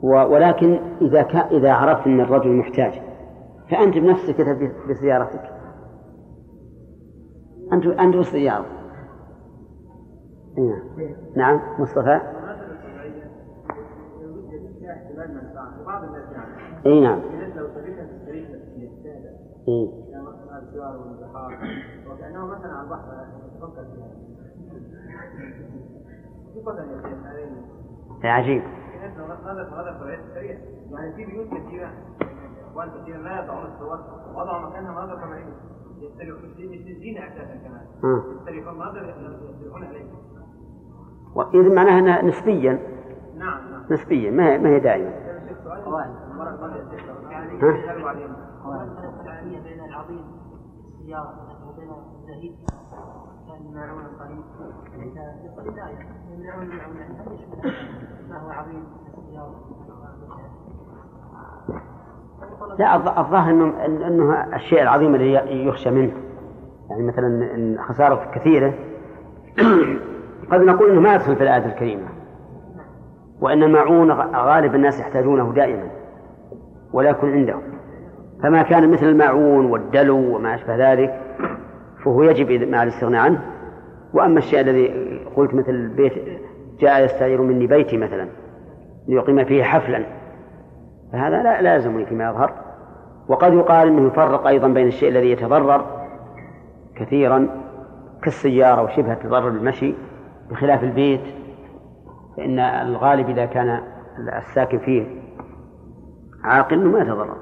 ولكن إذا كان إذا عرفت أن الرجل محتاج فأنت بنفسك تذهب بسيارتك. أنت أنت والسيارة نعم نعم مصطفى؟ اي نعم. وكأنه على البحر عجيب. نظر هذا الطريقة السريع يعني في بيوت كثيرة إخوان كثيرة لا يضعون الصور. وضعوا مكانها مناظر كما هي يستريحون. مش للزينة أساسا كمان. يستريحون. مناظر يستريحون عليها. وإذا معناها نسبيا. نعم نعم. نسبيا. ما هي ما هي دائما يعني بين العظيم السيارة وبين الزهيد كان يمنعون في البداية يمنعون المعونة هل يشمل ما هو عظيم لا الظ- الظاهر إنه إنه الشيء العظيم الذي ي- يخشى منه. يعني مثلا إن خسارة كثيرة قد نقول إنه ما يدخل في الآية الكريمة. وان المعون غالب الناس يحتاجونه دائما ولا يكون عندهم. فما كان مثل المعون والدلو وما أشبه ذلك فهو يجب مع الاستغناء عنه. وأما الشيء الذي قلت مثل البيت جاء يستعير مني بيتي مثلا. ليقيم فيه حفلا. فهذا لا لا يلزمني فيما يظهر. وقد يقال إنه يفرق أيضا بين الشيء الذي يتضرر كثيرا كالسيارة وشبه التضرر بالمشي بخلاف البيت. فإن الغالب إذا كان الساكن فيه عاقل ما يتضرر.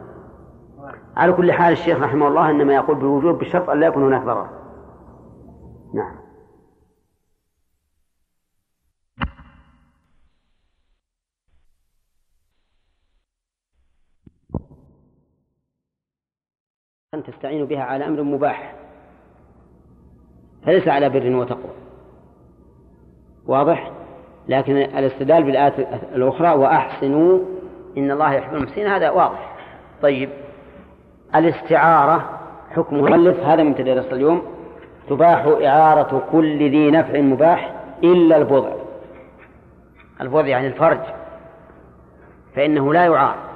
على كل حال الشيخ رحمه الله إنما يقول بالوجوب بشرط أن لا يكون هناك ضرر. نعم. أن تستعين بها على أمر مباح. فليس على بر وتقوى. واضح؟ لكن الاستدلال بالآية الأخرى وأحسنوا إن الله يحب المحسنين هذا واضح. طيب الاستعارة حكمه مؤلف هذا من تدرس اليوم. تباح إعارة كل ذي نفع مباح إلا البضع. البضع يعني الفرج. فإنه لا يعار.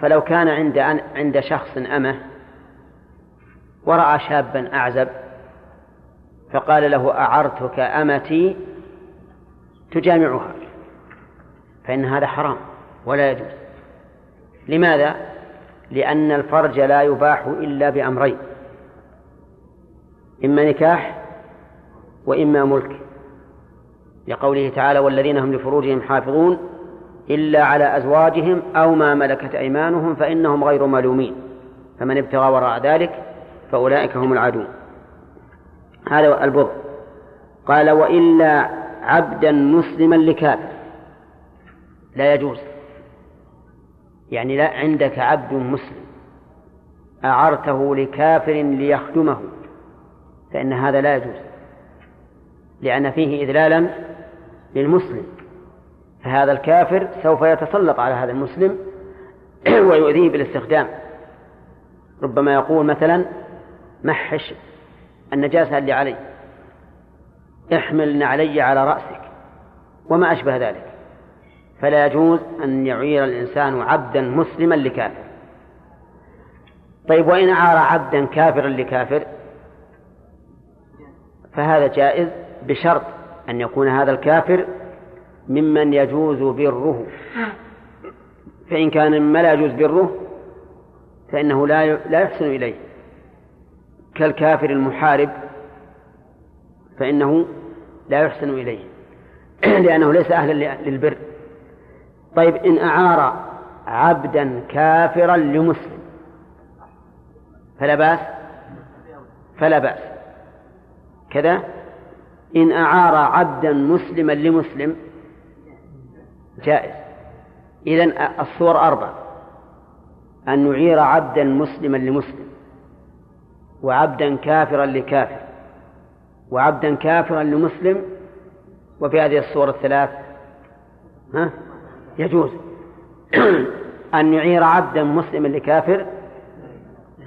فلو كان عند عند شخص أمه ورأى شابا أعزب فقال له أعرتك أمتي تجامعها فإن هذا حرام ولا يجوز لماذا؟ لأن الفرج لا يباح إلا بأمرين إما نكاح وإما ملك لقوله تعالى والذين هم لفروجهم حافظون إلا على أزواجهم أو ما ملكت أيمانهم فإنهم غير ملومين. فمن ابتغى وراء ذلك فأولئك هم العادون هذا البضع قال وإلا عبدا مسلما لكافر. لا يجوز. يعني لا عندك عبد مسلم أعرته لكافر ليخدمه. فإن هذا لا يجوز. لأن فيه إذلالا للمسلم. فهذا الكافر سوف يتسلط على هذا المسلم ويؤذيه بالاستخدام. ربما يقول مثلا محش النجاسة اللي علي احمل علي على رأسك وما أشبه ذلك. فلا يجوز أن يعير الإنسان عبدا مسلما لكافر. طيب وإن أعار عبدا كافرا لكافر فهذا جائز بشرط أن يكون هذا الكافر ممن يجوز بره. فإن كان مما لا يجوز بره فإنه لا لا يحسن إليه. كالكافر المحارب فإنه لا يحسن إليه. لأنه ليس أهلا للبر. طيب إن أعار عبدا كافرا لمسلم فلا بأس؟ فلا بأس. كذا؟ إن أعار عبدا مسلما لمسلم جائز. إذن الصور أربع. أن نعير عبدا مسلما لمسلم وعبدا كافرا لكافر وعبدا كافرا لمسلم وفي هذه الصور الثلاث ها؟ يجوز. أن يعير عبدا مسلما لكافر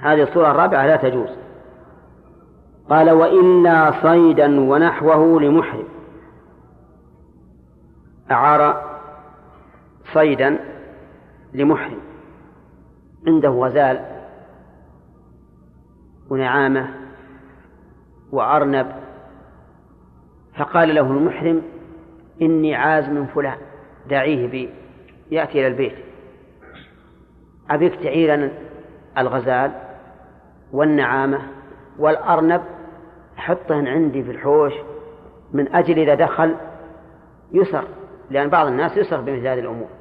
هذه الصورة الرابعة لا تجوز. قال وإلا صيدا ونحوه لمحرم. أعار صيدا لمحرم. عنده غزال ونعامة وأرنب. فقال له المحرم إني عاز من فلان. دعيه بي. يأتي إلى البيت. أبيك تعيرا الغزال والنعامة والأرنب. حطهن عندي في الحوش. من أجل إذا دخل يسر. لأن بعض الناس يسر بمثل هذه الأمور.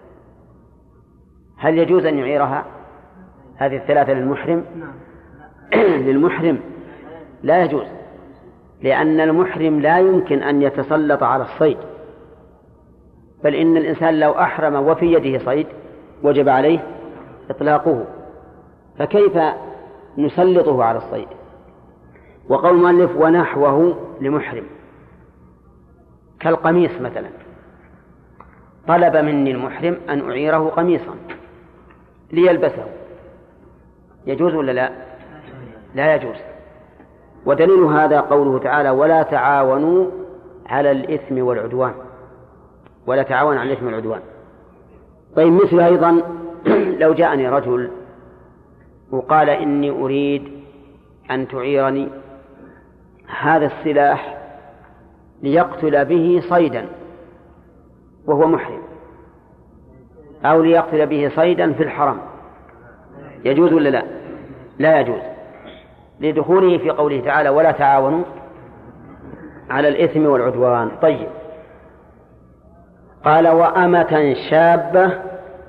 هل يجوز أن يعيرها؟ هذه الثلاثة للمحرم؟ للمحرم لا يجوز لأن المحرم لا يمكن أن يتسلط على الصيد بل إن الإنسان لو أحرم وفي يده صيد وجب عليه إطلاقه فكيف نسلطه على الصيد؟ وقول المؤلف ونحوه لمحرم كالقميص مثلا طلب مني المحرم أن أعيره قميصا ليلبسه. يجوز ولا لا؟ لا يجوز. ودليل هذا قوله تعالى ولا تعاونوا على الإثم والعدوان. ولا تعاون على الإثم والعدوان. طيب مثل أيضا لو جاءني رجل وقال إني أريد أن تعيرني هذا السلاح ليقتل به صيدا وهو محرم. أو ليقتل به صيدا في الحرم. يجوز ولا لا؟ لا يجوز. لدخوله في قوله تعالى ولا تعاونوا على الإثم والعدوان طيب. قال وأمة شابة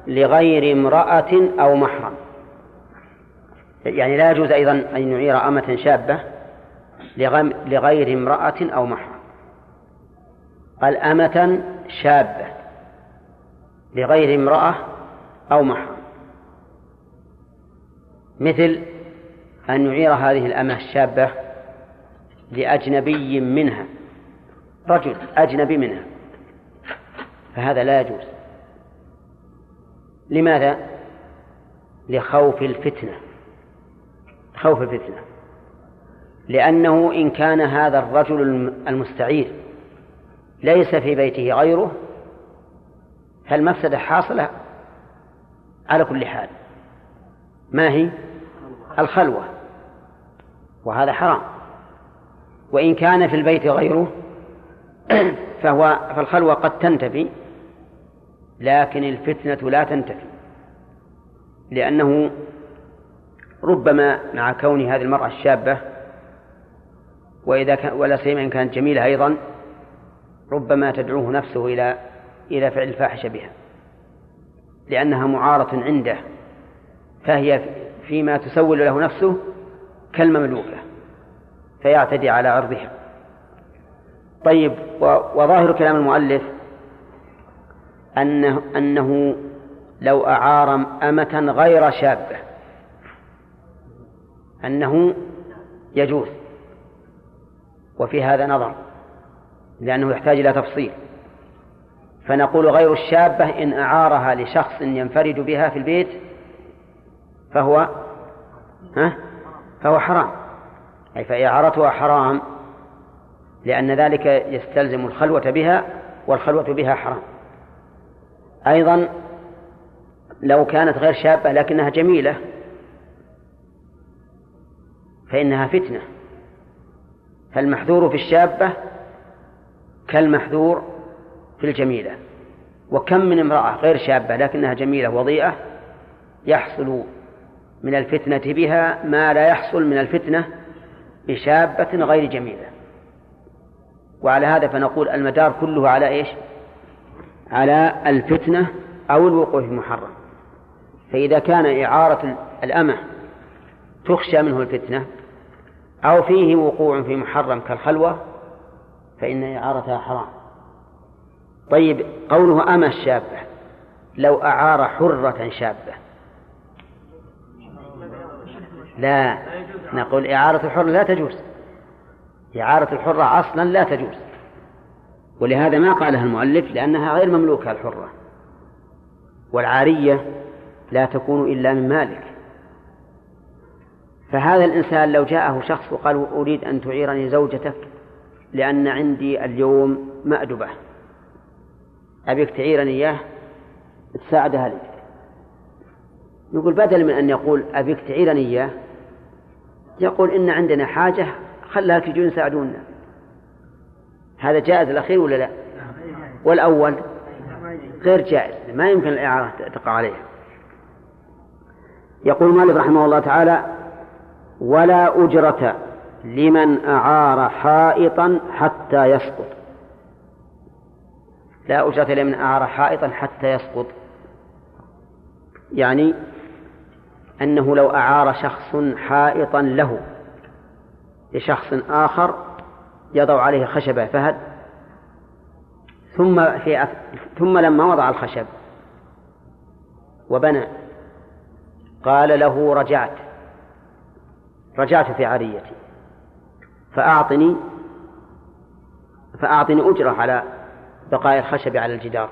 لغير امرأة أو محرم يعني لا يجوز أيضا أن يعير أمة شابة لغير امرأة أو محرم. قال أمة شابة لغير امرأة أو محرم. مثل أن يعير هذه الأمة الشابة لأجنبي منها رجل أجنبي منها. فهذا لا يجوز. لماذا؟ لخوف الفتنة خوف الفتنة. لأنه إن كان هذا الرجل المستعير ليس في بيته غيره فالمفسدة حاصلة على كل حال. ما هي؟ الخلوة. وهذا حرام. وإن كان في البيت غيره فهو فالخلوة قد تنتفي لكن الفتنة لا تنتفي. لأنه ربما مع كون هذه المرأة الشابة وإذا كان ولا سيما إن كانت جميلة أيضا ربما تدعوه نفسه إلى إلى فعل الفاحشة بها لأنها معارة عنده فهي فيما تسول له نفسه كالمملوكة فيعتدي على عرضها طيب وظاهر كلام المؤلف أنه, أنه لو أعار أمة غير شابة أنه يجوز وفي هذا نظر لأنه يحتاج إلى تفصيل. فنقول غير الشابة إن أعارها لشخص ينفرد بها في البيت فهو ها؟ فهو حرام. أي فإعارتها حرام لأن ذلك يستلزم الخلوة بها والخلوة بها حرام. أيضا لو كانت غير شابة لكنها جميلة فإنها فتنة. فالمحذور في الشابة كالمحذور في الجميلة. وكم من امرأة غير شابة لكنها جميلة وضيئة يحصل من الفتنة بها ما لا يحصل من الفتنة بشابة غير جميلة. وعلى هذا فنقول المدار كله على إيش؟ على الفتنة أو الوقوع في المحرم. فإذا كان إعارة الأمة تخشى منه الفتنة أو فيه وقوع في محرم كالخلوة فإن إعارتها حرام. طيب قوله أمة شابة لو أعار حرة شابة. لا نقول إعارة الحرة لا تجوز. إعارة الحرة أصلا لا تجوز. ولهذا ما قالها المؤلف لأنها غير مملوكة الحرة. والعارية لا تكون إلا من مالك. فهذا الإنسان لو جاءه شخص وقال أريد أن تعيرني زوجتك لأن عندي اليوم مأدبة. أبيك تعيرني إياه تساعدها لي. يقول بدل من أن يقول أبيك تعيرني إياه يقول إن عندنا حاجة خلها تجون يساعدونا. هذا جائز الأخير ولا لا؟ والأول غير جائز ما يمكن الإعارة تقع عليه. يقول مالك رحمه الله تعالى ولا أجرة لمن أعار حائطا حتى يسقط. لا أجرة لمن أعار حائطا حتى يسقط. يعني أنه لو أعار شخص حائطا له لشخص آخر يضع عليه خشبة فهد ثم في أف... ثم لما وضع الخشب وبنى قال له رجعت رجعت في عريتي فأعطني فأعطني أجرة على بقاء الخشب على الجدار.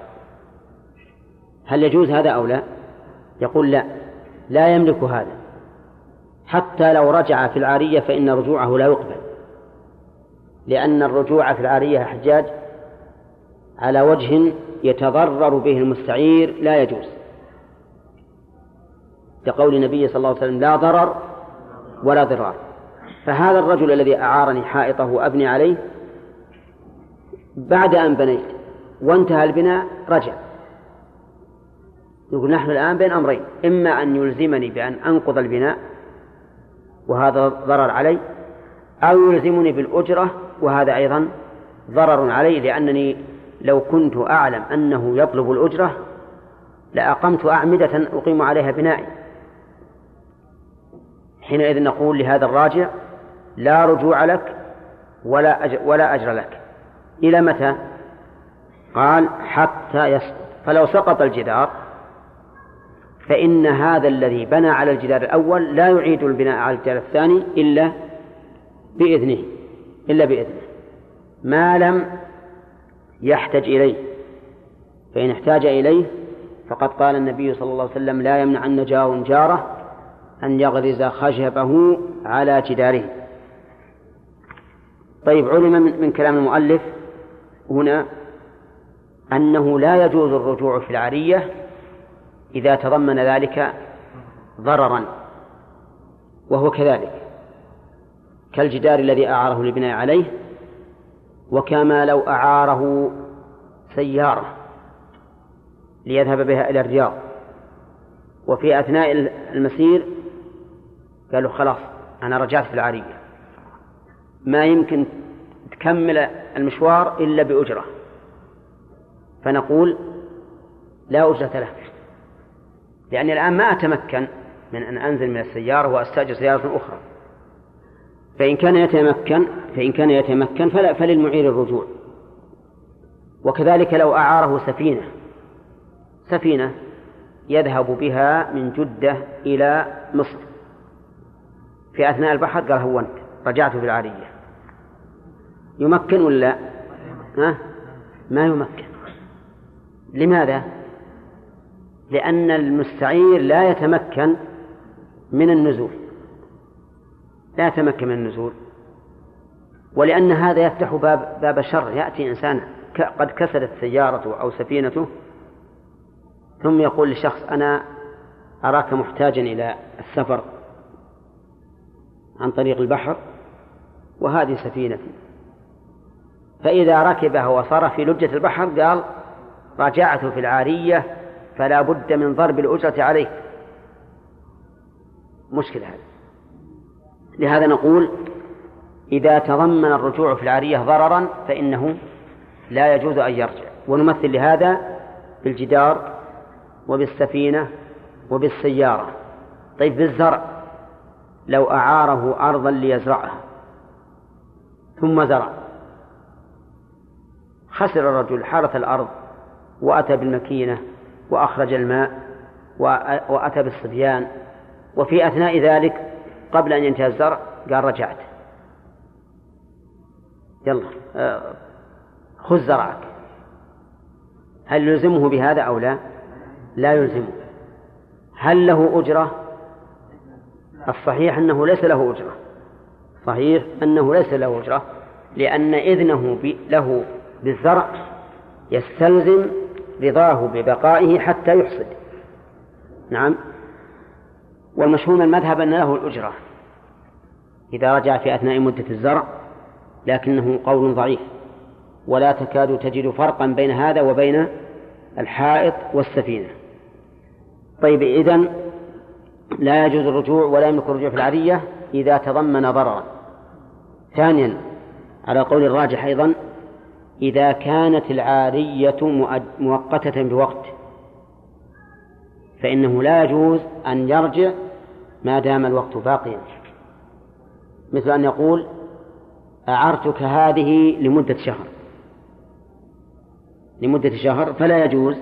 هل يجوز هذا أو لا؟ يقول لا لا يملك هذا. حتى لو رجع في العارية فإن رجوعه لا يقبل. لأن الرجوع في العارية حجاج على وجه يتضرر به المستعير لا يجوز. كقول النبي صلى الله عليه وسلم لا ضرر ولا ضرار. فهذا الرجل الذي أعارني حائطه وأبني عليه بعد أن بنيت وانتهى البناء رجع. يقول نحن الآن بين أمرين إما أن يلزمني بأن أنقض البناء وهذا ضرر علي أو يلزمني بالأجرة وهذا أيضا ضرر علي لأنني لو كنت أعلم أنه يطلب الأجرة لأقمت أعمدة أقيم عليها بنائي. حينئذ نقول لهذا الراجع لا رجوع لك ولا أجر, ولا أجر لك. إلى متى؟ قال حتى يسقط. فلو سقط الجدار فإن هذا الذي بنى على الجدار الأول لا يعيد البناء على الجدار الثاني إلا بإذنه إلا بإذنه. ما لم يحتج إليه فإن احتاج إليه فقد قال النبي صلى الله عليه وسلم لا يمنعن جار جاره أن يغرز خشبه على جداره. طيب علم من كلام المؤلف هنا أنه لا يجوز الرجوع في العرية إذا تضمن ذلك ضررا وهو كذلك كالجدار الذي أعاره للبناء عليه وكما لو أعاره سيارة ليذهب بها إلى الرياض. وفي أثناء المسير قالوا خلاص أنا رجعت في العرية ما يمكن تكمل المشوار إلا بأجرة. فنقول لا أجرة له. لأني الآن ما أتمكن من أن أنزل من السيارة وأستأجر سيارة أخرى. فإن كان يتمكن فإن كان يتمكن فلا فللمعير الرجوع. وكذلك لو أعاره سفينة. سفينة يذهب بها من جدة إلى مصر. في أثناء البحر قال هونت رجعت في العارية يمكن ولا لا؟ ها؟ ما يمكن. لماذا؟ لأن المستعير لا يتمكن من النزول. لا يتمكن من النزول. ولأن هذا يفتح باب باب شر. يأتي إنسان قد كسرت سيارته أو سفينته ثم يقول لشخص أنا أراك محتاجا إلى السفر عن طريق البحر وهذه سفينتي. فإذا ركبها وصار في لجة البحر قال رجعت في العارية فلا بد من ضرب الأجرة عليك مشكلة هذا لهذا نقول إذا تضمن الرجوع في العارية ضررا فإنه لا يجوز أن يرجع. ونمثل لهذا بالجدار وبالسفينة وبالسيارة. طيب بالزرع. لو أعاره أرضا ليزرعها. ثم زرع. خسر الرجل حارة الأرض. وأتى بالمكينة وأخرج الماء وأتى بالصبيان. وفي أثناء ذلك قبل أن ينتهي الزرع قال رجعت. يلا آه، خذ زرعك. هل يلزمه بهذا أو لا؟ لا يلزمه. هل له أجرة؟ الصحيح أنه ليس له أجرة. صحيح أنه ليس له أجرة لأن إذنه له بالزرع يستلزم رضاه ببقائه حتى يحصد. نعم. والمشهور من المذهب أن له الأجرة. إذا رجع في أثناء مدة الزرع لكنه قول ضعيف. ولا تكاد تجد فرقا بين هذا وبين الحائط والسفينة. طيب إذن لا يجوز الرجوع ولا يملك الرجوع في العادية إذا تضمن ضررا. ثانيا على قول الراجح أيضا إذا كانت العارية مؤقتة بوقت فإنه لا يجوز أن يرجع ما دام الوقت باقيا. مثل أن يقول أعرتك هذه لمدة شهر. لمدة شهر فلا يجوز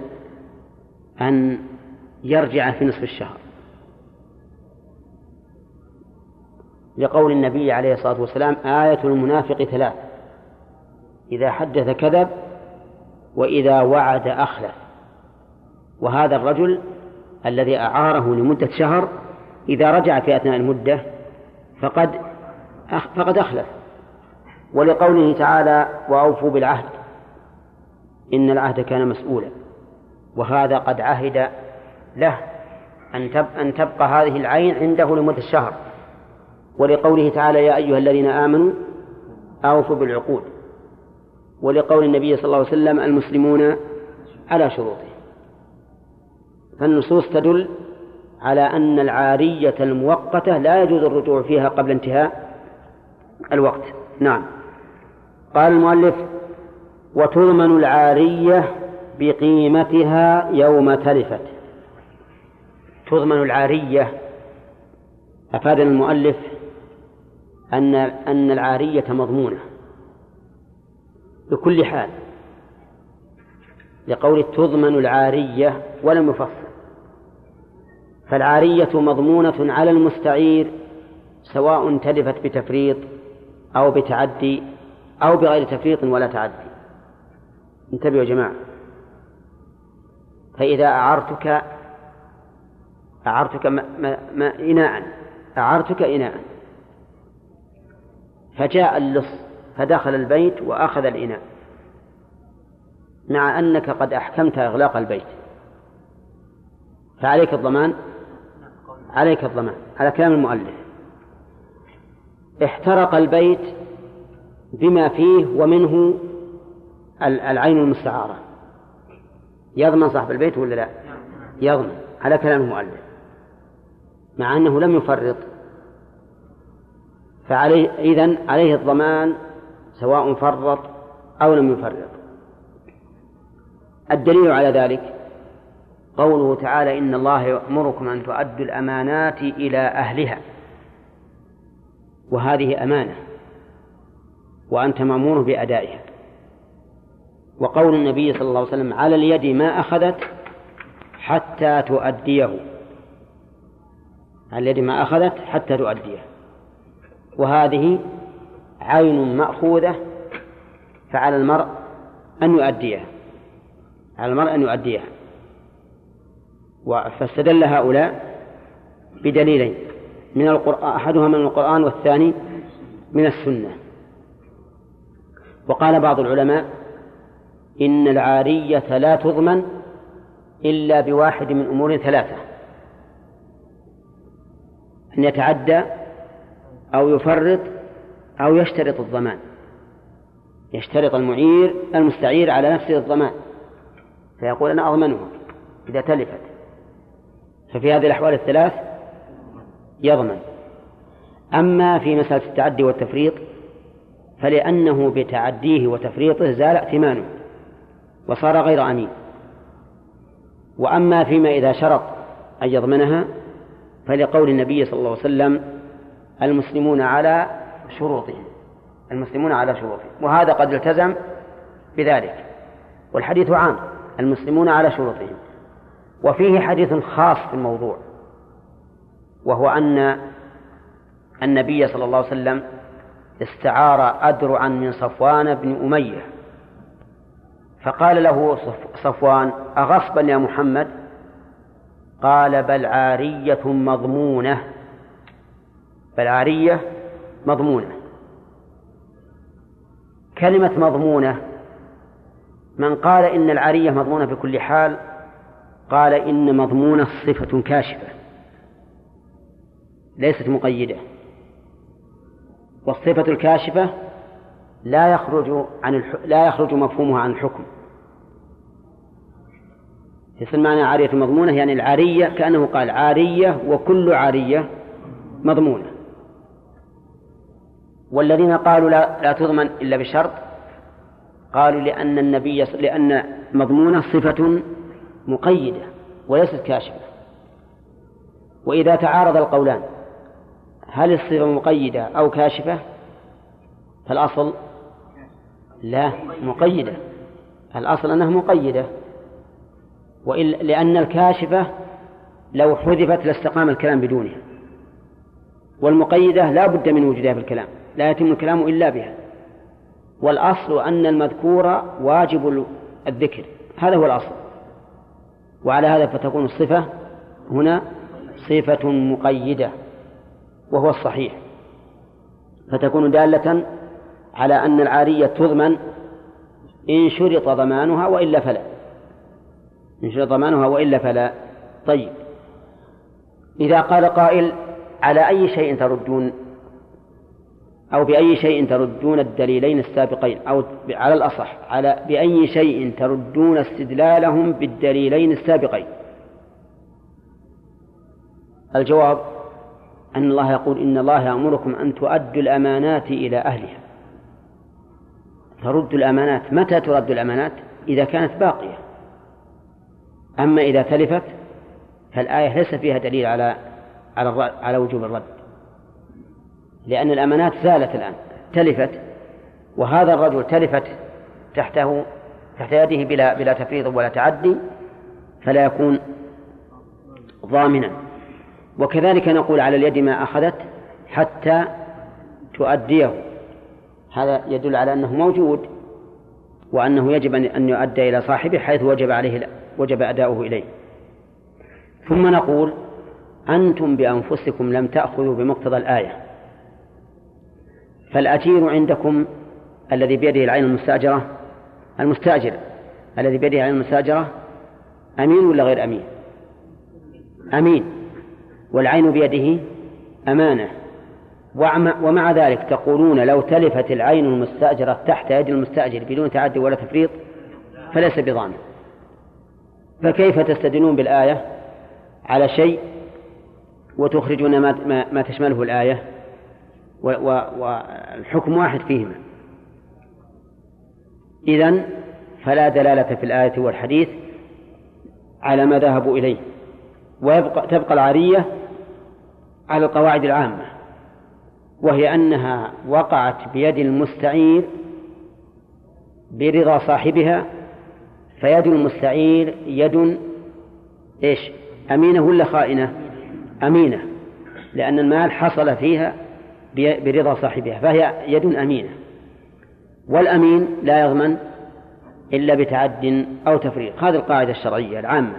أن يرجع في نصف الشهر. لقول النبي عليه الصلاة والسلام آية المنافق ثلاث. إذا حدث كذب وإذا وعد أخلف. وهذا الرجل الذي أعاره لمدة شهر إذا رجع في أثناء المدة فقد فقد أخلف. ولقوله تعالى وأوفوا بالعهد. إن العهد كان مسؤولا. وهذا قد عهد له أن أن تبقى هذه العين عنده لمدة شهر. ولقوله تعالى يا أيها الذين آمنوا أوفوا بالعقود. ولقول النبي صلى الله عليه وسلم المسلمون على شروطه. فالنصوص تدل على أن العارية المؤقتة لا يجوز الرجوع فيها قبل انتهاء الوقت. نعم. قال المؤلف وتضمن العارية بقيمتها يوم تلفت. تضمن العارية. أفاد المؤلف أن أن العارية مضمونة. بكل حال لقول تضمن العارية ولم يفصل. فالعارية مضمونة على المستعير سواء تلفت بتفريط أو بتعدي أو بغير تفريط ولا تعدي. انتبهوا يا جماعة. فإذا أعرتك أعرتك ما ما إناء أعرتك إناء فجاء اللص. فدخل البيت وأخذ الإناء. مع أنك قد أحكمت إغلاق البيت. فعليك الضمان؟ عليك الضمان على كلام المؤلف. احترق البيت بما فيه ومنه العين المستعارة. يضمن صاحب البيت ولا لا؟ يضمن على كلام المؤلف. مع أنه لم يفرط. فعليه إذن عليه الضمان سواء فرط أو لم يفرط. الدليل على ذلك قوله تعالى إن الله يأمركم أن تؤدوا الأمانات إلى أهلها. وهذه أمانة. وأنت مأمور بأدائها. وقول النبي صلى الله عليه وسلم على اليد ما أخذت حتى تؤديه. على اليد ما أخذت حتى تؤديه. وهذه عين مأخوذة فعلى المرء أن يؤديها. على المرء أن يؤديها. فاستدل هؤلاء بدليلين. من القرآن أحدهما من القرآن والثاني من السنة. وقال بعض العلماء إن العارية لا تضمن إلا بواحد من أمور ثلاثة. أن يتعدى أو يفرط أو يشترط الضمان. يشترط المعير المستعير على نفسه الضمان. فيقول أنا أضمنها إذا تلفت. ففي هذه الأحوال الثلاث يضمن. أما في مسألة التعدي والتفريط فلأنه بتعديه وتفريطه زال ائتمانه وصار غير أمين. وأما فيما إذا شرط أن يضمنها فلقول النبي صلى الله عليه وسلم المسلمون على شروطهم المسلمون على شروطهم وهذا قد التزم بذلك. والحديث عام المسلمون على شروطهم. وفيه حديث خاص في الموضوع وهو أن النبي صلى الله عليه وسلم استعار أدرعا من صفوان بن أمية. فقال له صفوان أغصبا يا محمد؟ قال بل عارية مضمونة. بل عارية مضمونة. كلمة مضمونة من قال إن العارية مضمونة بكل حال قال إن مضمونة صفة كاشفة ليست مقيدة. والصفة الكاشفة لا يخرج عن الح... لا يخرج مفهومها عن الحكم. يصير معنى عارية مضمونة يعني العارية كأنه قال عارية وكل عارية مضمونة. والذين قالوا لا, لا تضمن إلا بشرط قالوا لأن النبي لأن مضمونة صفة مقيدة وليست كاشفة. وإذا تعارض القولان هل الصفة مقيدة أو كاشفة؟ فالأصل لا مقيدة. الأصل أنها مقيدة. وإن لأن الكاشفة لو حذفت لاستقام الكلام بدونها. والمقيدة لا بد من وجودها في الكلام. لا يتم الكلام إلا بها. والأصل أن المذكور واجب الذكر. هذا هو الأصل. وعلى هذا فتكون الصفة هنا صفة مقيدة وهو الصحيح. فتكون دالة على أن العارية تضمن إن شرط ضمانها وإلا فلا. إن شرط ضمانها وإلا فلا. طيب. إذا قال قائل على أي شيء تردون؟ أو بأي شيء تردون الدليلين السابقين أو على الأصح على بأي شيء تردون استدلالهم بالدليلين السابقين. الجواب أن الله يقول إن الله يأمركم أن تؤدوا الأمانات إلى أهلها. ترد الأمانات متى ترد الأمانات؟ إذا كانت باقية. أما إذا تلفت فالآية ليس فيها دليل على على على وجوب الرد. لأن الأمانات زالت الآن تلفت وهذا الرجل تلفت تحته تحت يده بلا بلا تفريط ولا تعدي فلا يكون ضامنا. وكذلك نقول على اليد ما أخذت حتى تؤديه. هذا يدل على أنه موجود وأنه يجب أن يؤدى إلى صاحبه حيث وجب عليه وجب أداؤه إليه. ثم نقول أنتم بأنفسكم لم تأخذوا بمقتضى الآية. فالأجير عندكم الذي بيده العين المستأجرة؟ المستأجر. الذي بيده العين المستأجرة أمين ولا غير أمين؟ أمين. والعين بيده أمانة. ومع ذلك تقولون لو تلفت العين المستأجرة تحت يد المستأجر بدون تعدي ولا تفريط فليس بضامن. فكيف تستدلون بالآية على شيء وتخرجون ما, ما تشمله الآية؟ والحكم واحد فيهما إذن فلا دلالة في الآية والحديث على ما ذهبوا إليه ويبقى تبقى العارية على القواعد العامة وهي أنها وقعت بيد المستعير برضا صاحبها فيد المستعير يد إيش؟ أمينة ولا خائنة؟ أمينة لأن المال حصل فيها برضا صاحبها فهي يد أمينة. والأمين لا يضمن إلا بتعد أو تفريق. هذه القاعدة الشرعية العامة.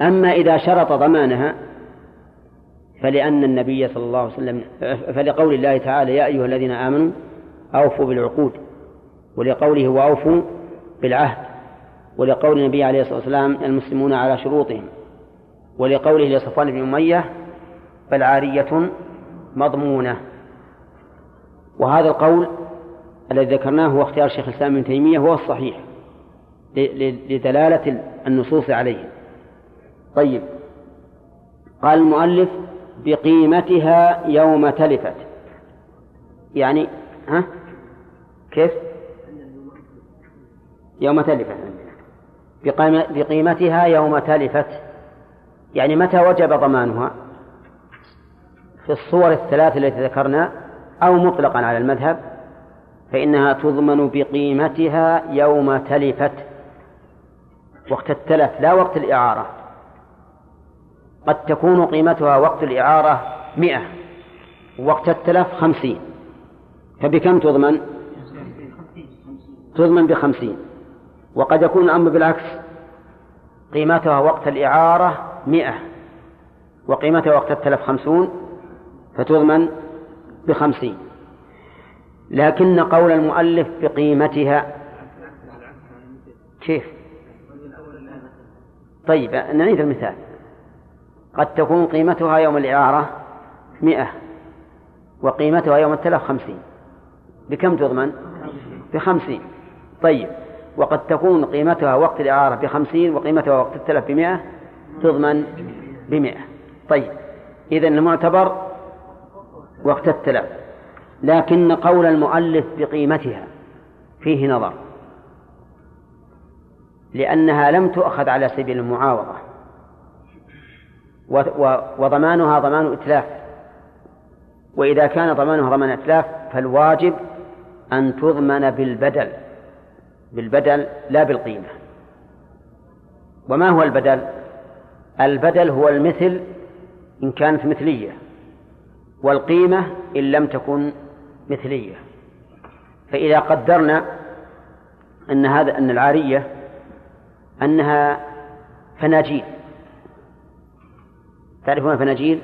أما إذا شرط ضمانها فلأن النبي صلى الله عليه وسلم فلقول الله تعالى يا أيها الذين آمنوا أوفوا بالعقود ولقوله وأوفوا بالعهد ولقول النبي عليه الصلاة والسلام المسلمون على شروطهم ولقوله لصفوان بن أمية فالعارية مضمونة. وهذا القول الذي ذكرناه هو اختيار شيخ الإسلام ابن تيمية هو الصحيح لدلالة النصوص عليه. طيب. قال المؤلف بقيمتها يوم تلفت. يعني ها؟ كيف؟ يوم تلفت. بقيمتها يوم تلفت. يعني متى وجب ضمانها؟ في الصور الثلاث التي ذكرنا أو مطلقا على المذهب فإنها تضمن بقيمتها يوم تلفت وقت التلف لا وقت الإعارة. قد تكون قيمتها وقت الإعارة مئة وقت التلف خمسين. فبكم تضمن؟ تضمن بخمسين. وقد يكون الأمر بالعكس قيمتها وقت الإعارة مئة وقيمتها وقت التلف خمسون. فتضمن بخمسين. لكن قول المؤلف بقيمتها كيف؟ طيب نعيد المثال. قد تكون قيمتها يوم الإعارة مئة وقيمتها يوم التلف خمسين. بكم تضمن؟ بخمسين. طيب وقد تكون قيمتها وقت الإعارة بخمسين وقيمتها وقت التلف بمئة تضمن بمئة. طيب إذن المعتبر وقت التلف لكن قول المؤلف بقيمتها فيه نظر لأنها لم تؤخذ على سبيل المعاوضة وضمانها ضمان إتلاف وإذا كان ضمانها ضمان إتلاف فالواجب أن تضمن بالبدل بالبدل لا بالقيمة وما هو البدل؟ البدل هو المثل إن كانت مثلية والقيمة إن لم تكن مثلية. فإذا قدرنا أن هذا أن العارية أنها فناجيل. تعرفون فناجيل؟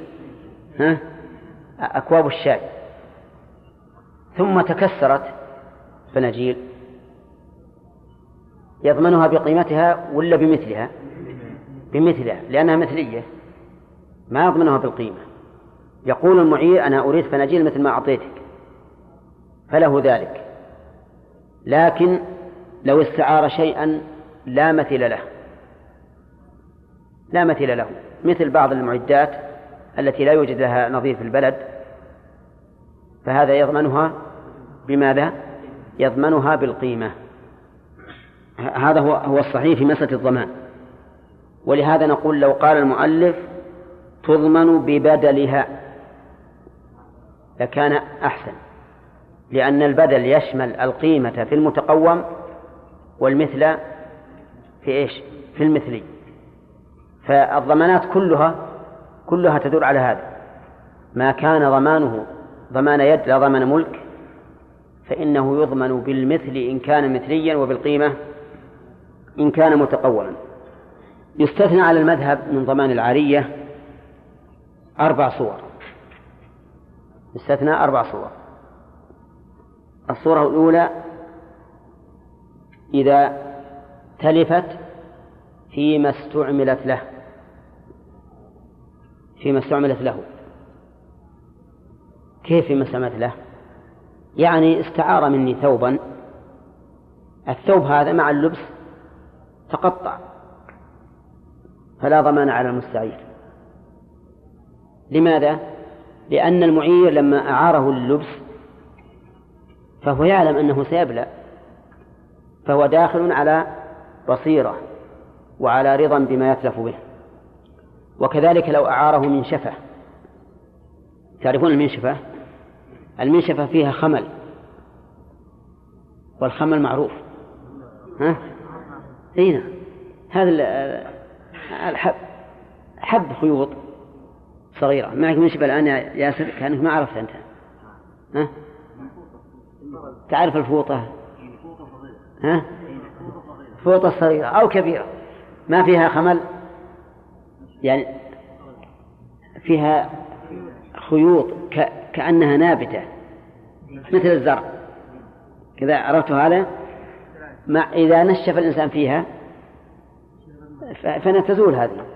ها؟ أكواب الشاي. ثم تكسرت فناجيل. يضمنها بقيمتها ولا بمثلها؟ بمثلها لأنها مثلية. ما يضمنها بالقيمة. يقول المعير أنا أريد فناجيل مثل ما أعطيتك. فله ذلك. لكن لو استعار شيئا لا مثل له. لا مثل له. مثل بعض المعدات التي لا يوجد لها نظير في البلد فهذا يضمنها بماذا؟ يضمنها بالقيمة. هذا هو هو الصحيح في مسألة الضمان. ولهذا نقول لو قال المؤلف تضمن ببدلها. لكان أحسن. لأن البدل يشمل القيمة في المتقوم والمثل في إيش؟ في المثلي. فالضمانات كلها كلها تدور على هذا. ما كان ضمانه ضمان يد لا ضمان ملك فإنه يضمن بالمثل إن كان مثليا وبالقيمة إن كان متقوما. يستثنى على المذهب من ضمان العارية أربع صور. يستثنى أربع صور. الصورة الأولى إذا تلفت فيما استعملت له فيما استعملت له. كيف فيما استعملت له؟ يعني استعار مني ثوبا. الثوب هذا مع اللبس تقطع فلا ضمان على المستعير. لماذا؟ لأن المعير لما أعاره اللبس فهو يعلم أنه سيبلى فهو داخل على بصيرة وعلى رضا بما يتلف به. وكذلك لو أعاره منشفة. تعرفون المنشفة؟ المنشفة فيها خمل والخمل معروف. ها؟ هنا هذا الحب حب خيوط. صغيرة. معك منشفة الآن يا ياسر؟ كأنك ما عرفت أنت. ها؟ تعرف الفوطة؟ ها؟ فوطة صغيرة أو كبيرة. ما فيها خمل؟ يعني فيها خيوط. كأنها نابتة. مثل الزرع. كذا عرفت هذا؟ مع إذا نشف الإنسان فيها. فنتزول هذه.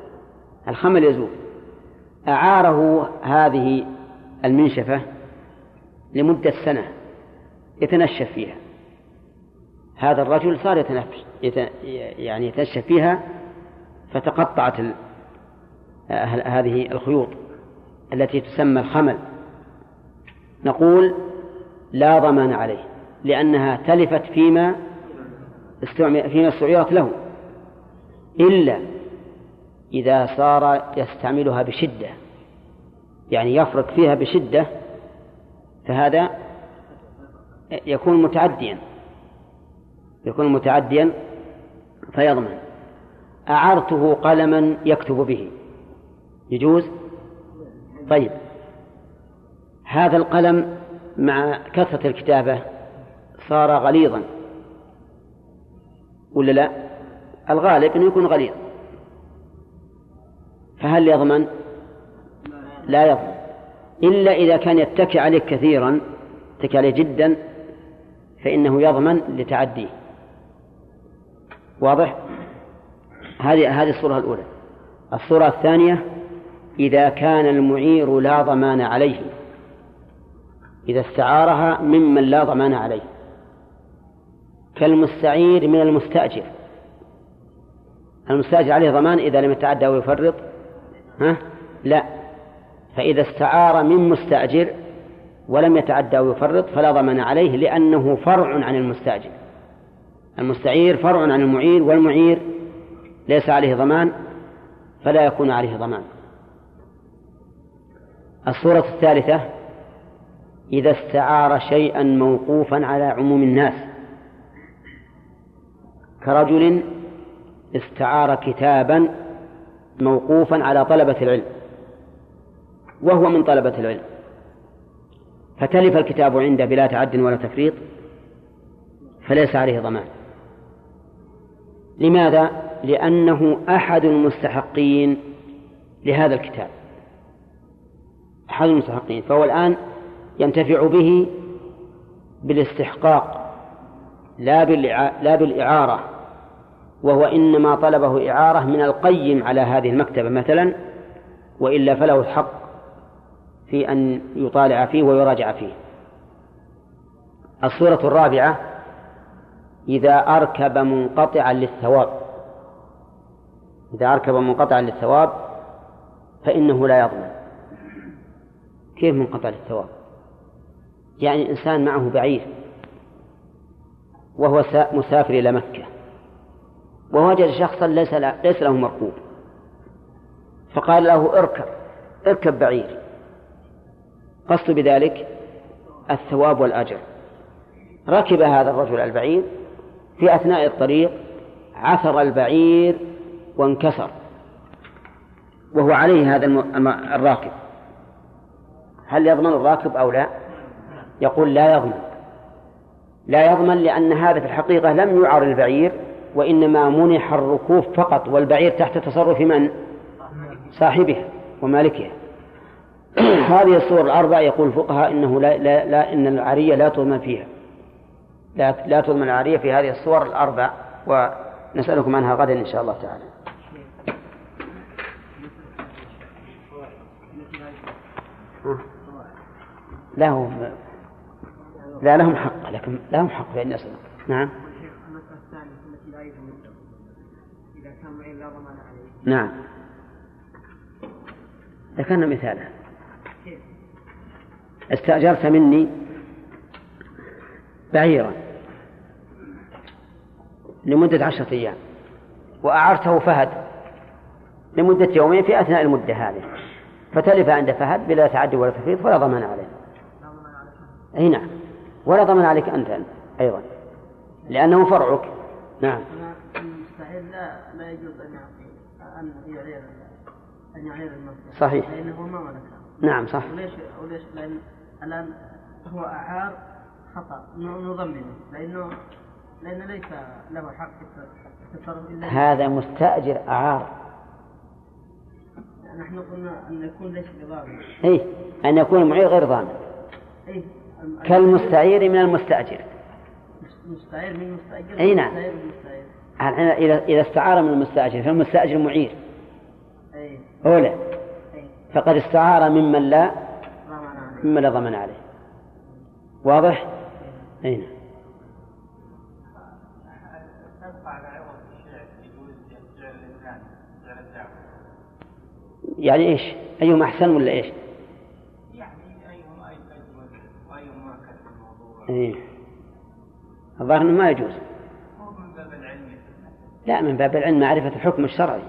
الخمل يزول. أعاره هذه المنشفة لمدة سنة يتنشف فيها. هذا الرجل صار يتنفس يت... يعني يتنشف فيها فتقطعت ال... هذه الخيوط التي تسمى الخمل. نقول لا ضمان عليه لأنها تلفت فيما استعمل فيما استعيرت له. إلا إذا صار يستعملها بشدة يعني يفرق فيها بشدة فهذا يكون متعديا يكون متعديا فيضمن. أعرته قلما يكتب به. يجوز؟ طيب. هذا القلم مع كثرة الكتابة صار غليظا ولا لا؟ الغالب أنه يكون غليظ. فهل يضمن؟ لا يضمن. إلا إذا كان يتكي عليه كثيرا يتكي عليه جدا فإنه يضمن لتعديه. واضح؟ هذه هذه الصورة الأولى. الصورة الثانية إذا كان المعير لا ضمان عليه. إذا استعارها ممن لا ضمان عليه. كالمستعير من المستأجر. المستأجر عليه ضمان إذا لم يتعدى ويفرط. ها؟ لا. فإذا استعار من مستأجر ولم يتعدى ويفرط فلا ضمان عليه لأنه فرع عن المستأجر. المستعير فرع عن المعير والمعير ليس عليه ضمان فلا يكون عليه ضمان. الصورة الثالثة إذا استعار شيئا موقوفا على عموم الناس. كرجل استعار كتابا موقوفا على طلبة العلم وهو من طلبة العلم. فتلف الكتاب عنده بلا تعد ولا تفريط فليس عليه ضمان. لماذا؟ لأنه أحد المستحقين لهذا الكتاب. أحد المستحقين. فهو الآن ينتفع به بالاستحقاق لا لا بالإعارة. وهو إنما طلبه إعارة من القيم على هذه المكتبة مثلا وإلا فله الحق في أن يطالع فيه ويراجع فيه. الصورة الرابعة إذا أركب منقطعا للثواب إذا أركب منقطعا للثواب فإنه لا يضمن كيف منقطع للثواب؟ يعني إنسان معه بعير وهو مسافر إلى مكة. ووجد شخصا ليس ليس له مركوب. فقال له اركب اركب بعير. قصد بذلك الثواب والأجر. ركب هذا الرجل البعير في أثناء الطريق عثر البعير وانكسر وهو عليه هذا الراكب. هل يضمن الراكب أو لا؟ يقول لا يضمن. لا يضمن لأن هذا في الحقيقة لم يعر البعير وإنما منح الركوب فقط والبعير تحت تصرف من؟ صاحبها ومالكها. هذه الصور الأربع يقول الفقهاء إنه لا, لا, لا إن العارية لا تضمن فيها. لا, لا تضمن العارية في هذه الصور الأربع ونسألكم عنها غدا إن شاء الله تعالى. له لا لهم حق لكن لهم حق في أن نعم المسألة الثانية التي لا إذا كان معين لا ضمان عليه نعم. ذكرنا مثالا. استأجرت مني بعيرا لمدة عشرة أيام وأعرته فهد لمدة يومين في أثناء المدة هذه. فتلف عند فهد بلا تعدي ولا تفريط ولا ضمان عليه. أي نعم. ولا ضمان عليك أنت أيضا لأنه فرعك. نعم. المستحيل لا لا يجوز أن أن يعير أن يعير المصدر صحيح. لأنه ما ملكها نعم صح وليش وليش؟ لأن الآن هو أعار خطأ. نضمنه. لأنه لأنه ليس له حق في التصرف إلا هذا مستأجر أعار. نحن قلنا أن يكون ليس بضامن. إيه أن يكون المعير غير ضامن. أي كالمستعير من المستأجر. مستعير من مستأجر أي نعم. مستعير من إذا إذا استعار من المستأجر فالمستأجر معير أي أولى فقد استعار ممن لا ممن لا ضمن عليه واضح؟ أي نعم يعني إيش؟ أيهما أحسن ولا إيش؟ يعني أيهما أجمل وأيهما كتب الموضوع إيه. الظاهر أنه ما يجوز لا من باب العلم معرفة الحكم الشرعي.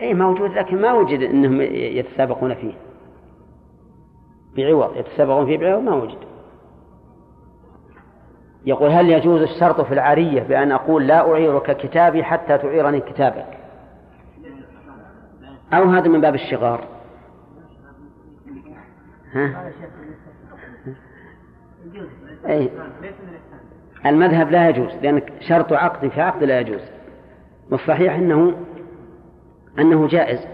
هو موجود لكن ما وجد أنهم يتسابقون فيه. بعوض يتسابقون فيه بعوض ما وجد. يقول هل يجوز الشرط في العارية بأن أقول لا أعيرك كتابي حتى تعيرني كتابك؟ أو هذا من باب الشغار. ها؟ أي المذهب لا يجوز لأن شرط عقد في عقد لا يجوز. والصحيح أنه أنه جائز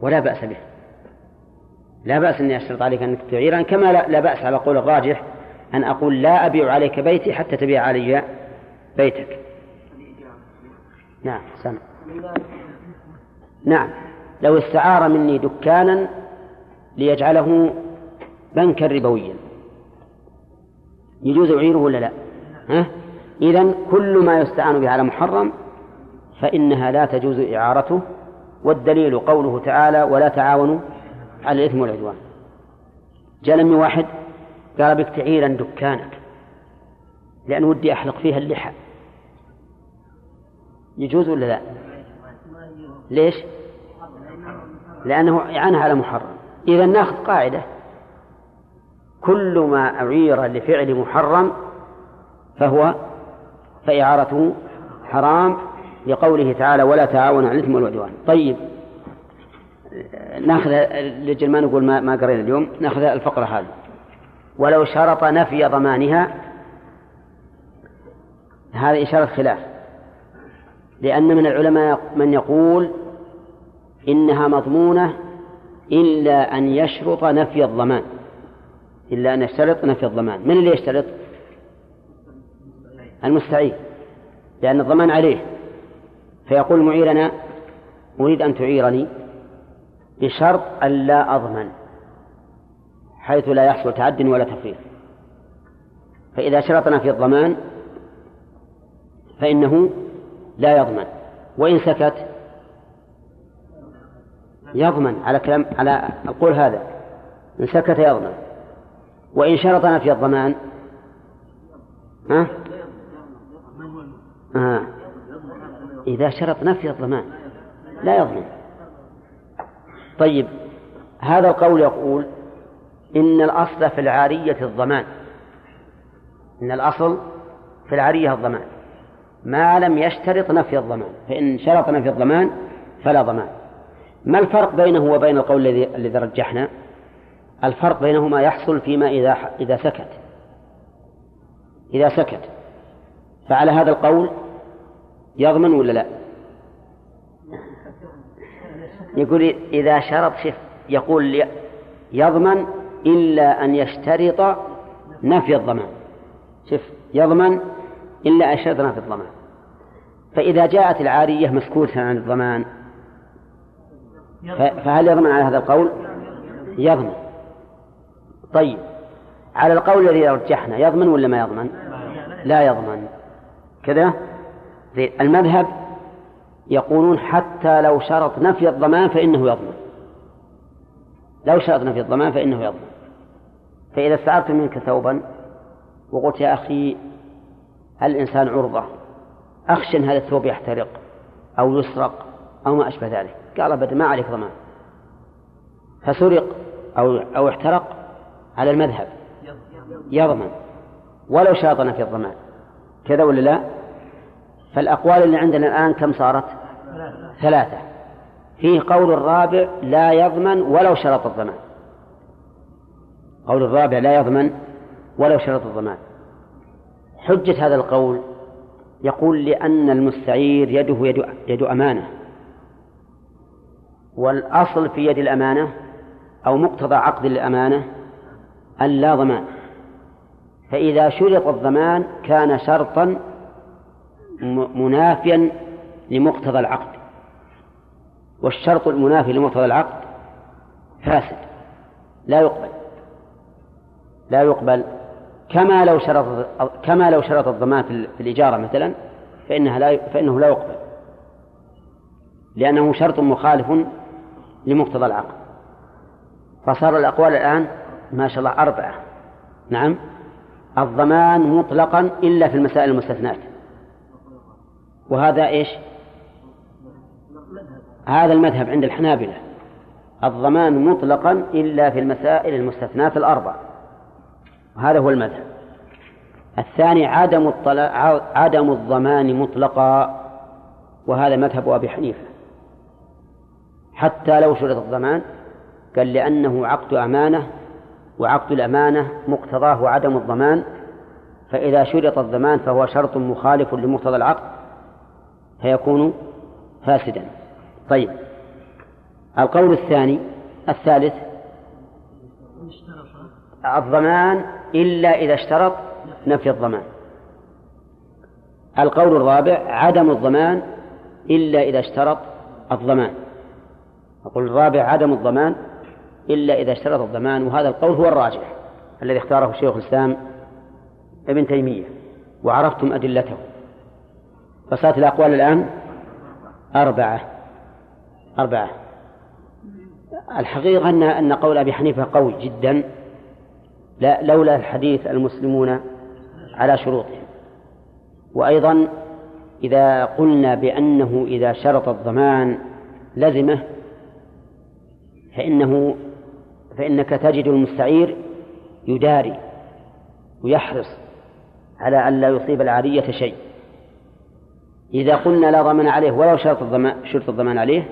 ولا بأس به. لا بأس أني أشترط عليك أنك تعيرا كما لا, بأس على قول الراجح أن أقول لا أبيع عليك بيتي حتى تبيع علي بيتك. نعم سمع نعم. لو استعار مني دكانا ليجعله بنكا ربويا. يجوز أعيره ولا لا؟ إذا كل ما يستعان به على محرم فإنها لا تجوز إعارته والدليل قوله تعالى ولا تعاونوا على الإثم والعدوان جاء لمي واحد قال بك تعيرا دكانك لأن ودي أحلق فيها اللحى يجوز ولا لا؟ ليش؟ لأنه إعانة على محرم. إذا ناخذ قاعدة. كل ما أعير لفعل محرم فهو فإعارته حرام لقوله تعالى ولا تعاونوا على الإثم والعدوان. طيب ناخذ لجل ما نقول ما, ما قرينا اليوم ناخذ الفقرة هذه. ولو شرط نفي ضمانها هذا إشارة خلاف. لأن من العلماء من يقول إنها مضمونة إلا أن يشرط نفي الضمان. إلا أن يشترط نفي الضمان. من اللي يشترط؟ المستعير لأن الضمان عليه. فيقول معيرنا أريد أن تعيرني بشرط أن لا أضمن حيث لا يحصل تعد ولا تفريط. فإذا شرطنا في الضمان فإنه لا يضمن. وإن سكت يضمن. على كلام على القول هذا إن سكت يضمن. وإن شرطنا في الضمان ها؟ آه. إذا شرط نفي الضمان. لا يضمن. طيب هذا القول يقول إن الأصل في العارية الضمان. إن الأصل في العارية الضمان. ما لم يشترط نفي الضمان. فإن شرط نفي الضمان فلا ضمان. ما الفرق بينه وبين القول الذي الذي رجحنا؟ الفرق بينهما يحصل فيما إذا إذا سكت. إذا سكت. فعلى هذا القول يضمن ولا لا؟ يقول إذا شرط شف يقول يضمن إلا أن يشترط نفي الضمان. شف يضمن إلا أن يشترط نفي الضمان. فإذا جاءت العارية مسكوتة عن الضمان فهل يضمن على هذا القول؟ يضمن. طيب على القول الذي رجحنا يضمن ولا ما يضمن؟ لا يضمن. كذا؟ المذهب يقولون حتى لو شرط نفي الضمان فإنه يضمن. لو شرط نفي الضمان فإنه يضمن. فإذا استعرت منك ثوبا وقلت يا أخي الإنسان عرضة؟ أخشى أن هذا الثوب يحترق أو يسرق أو ما أشبه ذلك. قال أبدا ما عليك ضمان. فسرق أو أو احترق على المذهب. يضمن. ولو شاطنا في الضمان. كذا ولا لا؟ فالأقوال اللي عندنا الآن كم صارت؟ ثلاثة. فيه قول الرابع لا يضمن ولو شرط الضمان. قول الرابع لا يضمن ولو شرط الضمان. حجة هذا القول يقول لأن المستعير يده يد, يد أمانة. والأصل في يد الأمانة أو مقتضى عقد الأمانة أن لا ضمان. فإذا شرط الضمان كان شرطا منافيا لمقتضى العقد. والشرط المنافي لمقتضى العقد فاسد لا يقبل لا يقبل. كما لو شرط كما لو شرط الضمان في الإجارة مثلا فإنها لا فإنه لا يقبل لأنه شرط مخالف لمقتضى العقد. فصار الأقوال الآن ما شاء الله أربعة. نعم. الضمان مطلقا إلا في المسائل المستثنات وهذا إيش؟ هذا المذهب عند الحنابلة. الضمان مطلقا إلا في المسائل المستثنات الأربع هذا هو المذهب. الثاني عدم عدم الضمان مطلقا وهذا مذهب أبي حنيفة. حتى لو شرط الضمان قال لأنه عقد أمانة وعقد الأمانة مقتضاه عدم الضمان فإذا شرط الضمان فهو شرط مخالف لمقتضى العقد. فيكون فاسدا. طيب. القول الثاني الثالث الضمان إلا إذا اشترط نفي الضمان. القول الرابع عدم الضمان إلا إذا اشترط الضمان. القول الرابع عدم الضمان إلا إذا اشترط الضمان وهذا القول هو الراجح الذي اختاره شيخ الإسلام ابن تيمية وعرفتم أدلته. فصارت الأقوال الآن أربعة. أربعة. الحقيقة أن أن قول أبي حنيفة قوي جدا. لا لولا الحديث المسلمون على شروطهم. وأيضا إذا قلنا بأنه إذا شرط الضمان لزمه فإنه فإنك تجد المستعير يداري ويحرص على أن لا يصيب العارية شيء. إذا قلنا لا ضمان عليه ولو شرط الضمان شرط الضمان عليه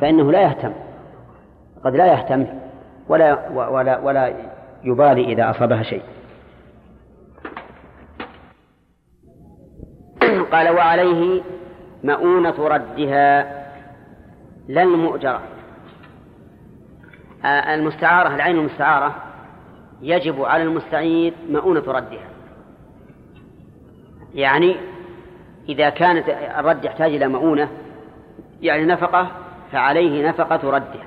فإنه لا يهتم قد لا يهتم ولا ولا ولا يبالي إذا أصابها شيء. قال وعليه مؤونة ردها لا المؤجرة المستعارة العين المستعارة يجب على المستعير مؤونة ردها. يعني إذا كانت الرد يحتاج إلى مؤونة يعني نفقة فعليه نفقة ردها.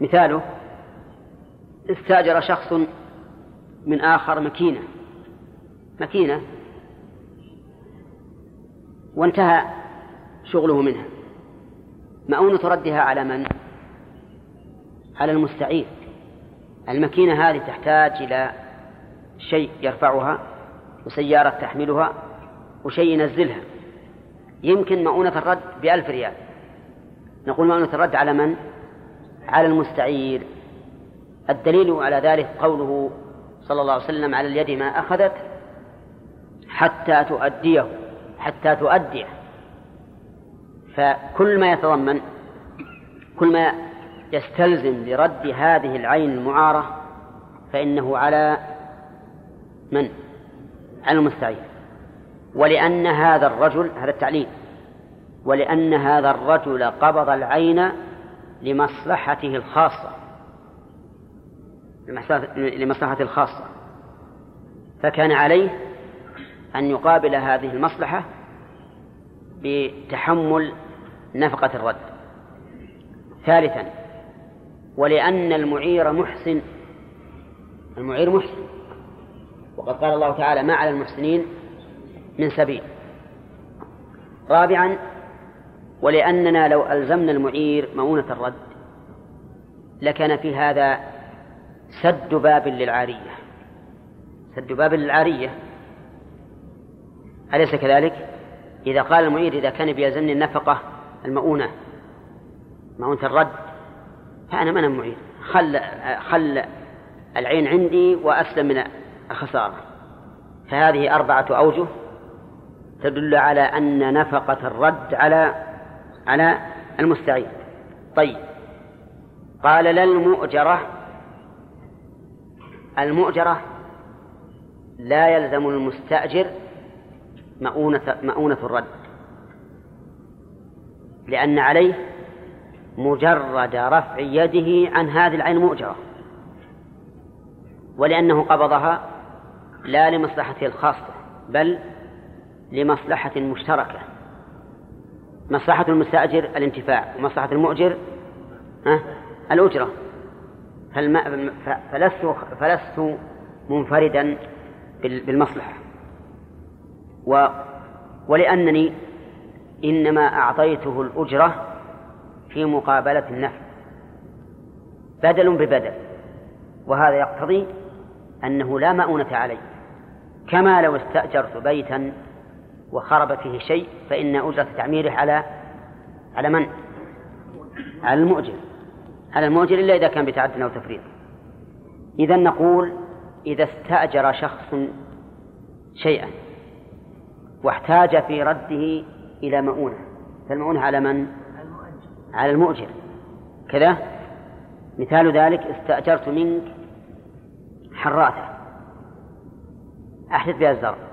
مثاله استأجر شخص من آخر مكينة مكينة وانتهى شغله منها. مؤونة ردها على من؟ على المستعير. المكينة هذه تحتاج إلى شيء يرفعها وسيارة تحملها وشيء ينزلها. يمكن مؤونة الرد بألف ريال نقول مؤونة الرد على من؟ على المستعير الدليل على ذلك قوله صلى الله عليه وسلم على اليد ما أخذت حتى تؤديه حتى تؤديه فكل ما يتضمن كل ما يستلزم لرد هذه العين المعارة فإنه على من؟ على المستعير ولأن هذا الرجل هذا التعليل ولأن هذا الرجل قبض العين لمصلحته الخاصة لمصلحته الخاصة. فكان عليه أن يقابل هذه المصلحة بتحمل نفقة الرد. ثالثا ولأن المعير محسن المعير محسن. وقد قال الله تعالى ما على المحسنين من سبيل. رابعا ولأننا لو ألزمنا المعير مؤونة الرد لكان في هذا سد باب للعارية. سد باب للعارية. أليس كذلك؟ إذا قال المعير إذا كان بيلزمني النفقة المؤونة مؤونة الرد فأنا من المعير؟ خل خل العين عندي وأسلم من الخسارة. فهذه أربعة أوجه. تدل على أن نفقة الرد على على المستعير طيب. قال لا المؤجرة المؤجرة لا يلزم المستأجر مؤونة مؤونة الرد لأن عليه مجرد رفع يده عن هذه العين المؤجرة ولأنه قبضها لا لمصلحته الخاصة بل لمصلحة مشتركة. مصلحة المستأجر الانتفاع ومصلحة المؤجر الأجرة. فلست فلست منفردا بالمصلحة. و ولأنني إنما أعطيته الأجرة في مقابلة النفع. بدل ببدل. وهذا يقتضي أنه لا مؤونة علي كما لو استأجرت بيتا وخرب فيه شيء فإن أجرة تعميره على على من؟ على المؤجر. على المؤجر إلا إذا كان بتعد أو تفريط. إذا نقول إذا استأجر شخص شيئا واحتاج في رده إلى مؤونة فالمؤونة على من؟ على المؤجر. كذا؟ مثال ذلك استأجرت منك حراثة. أحدث بها الزرع.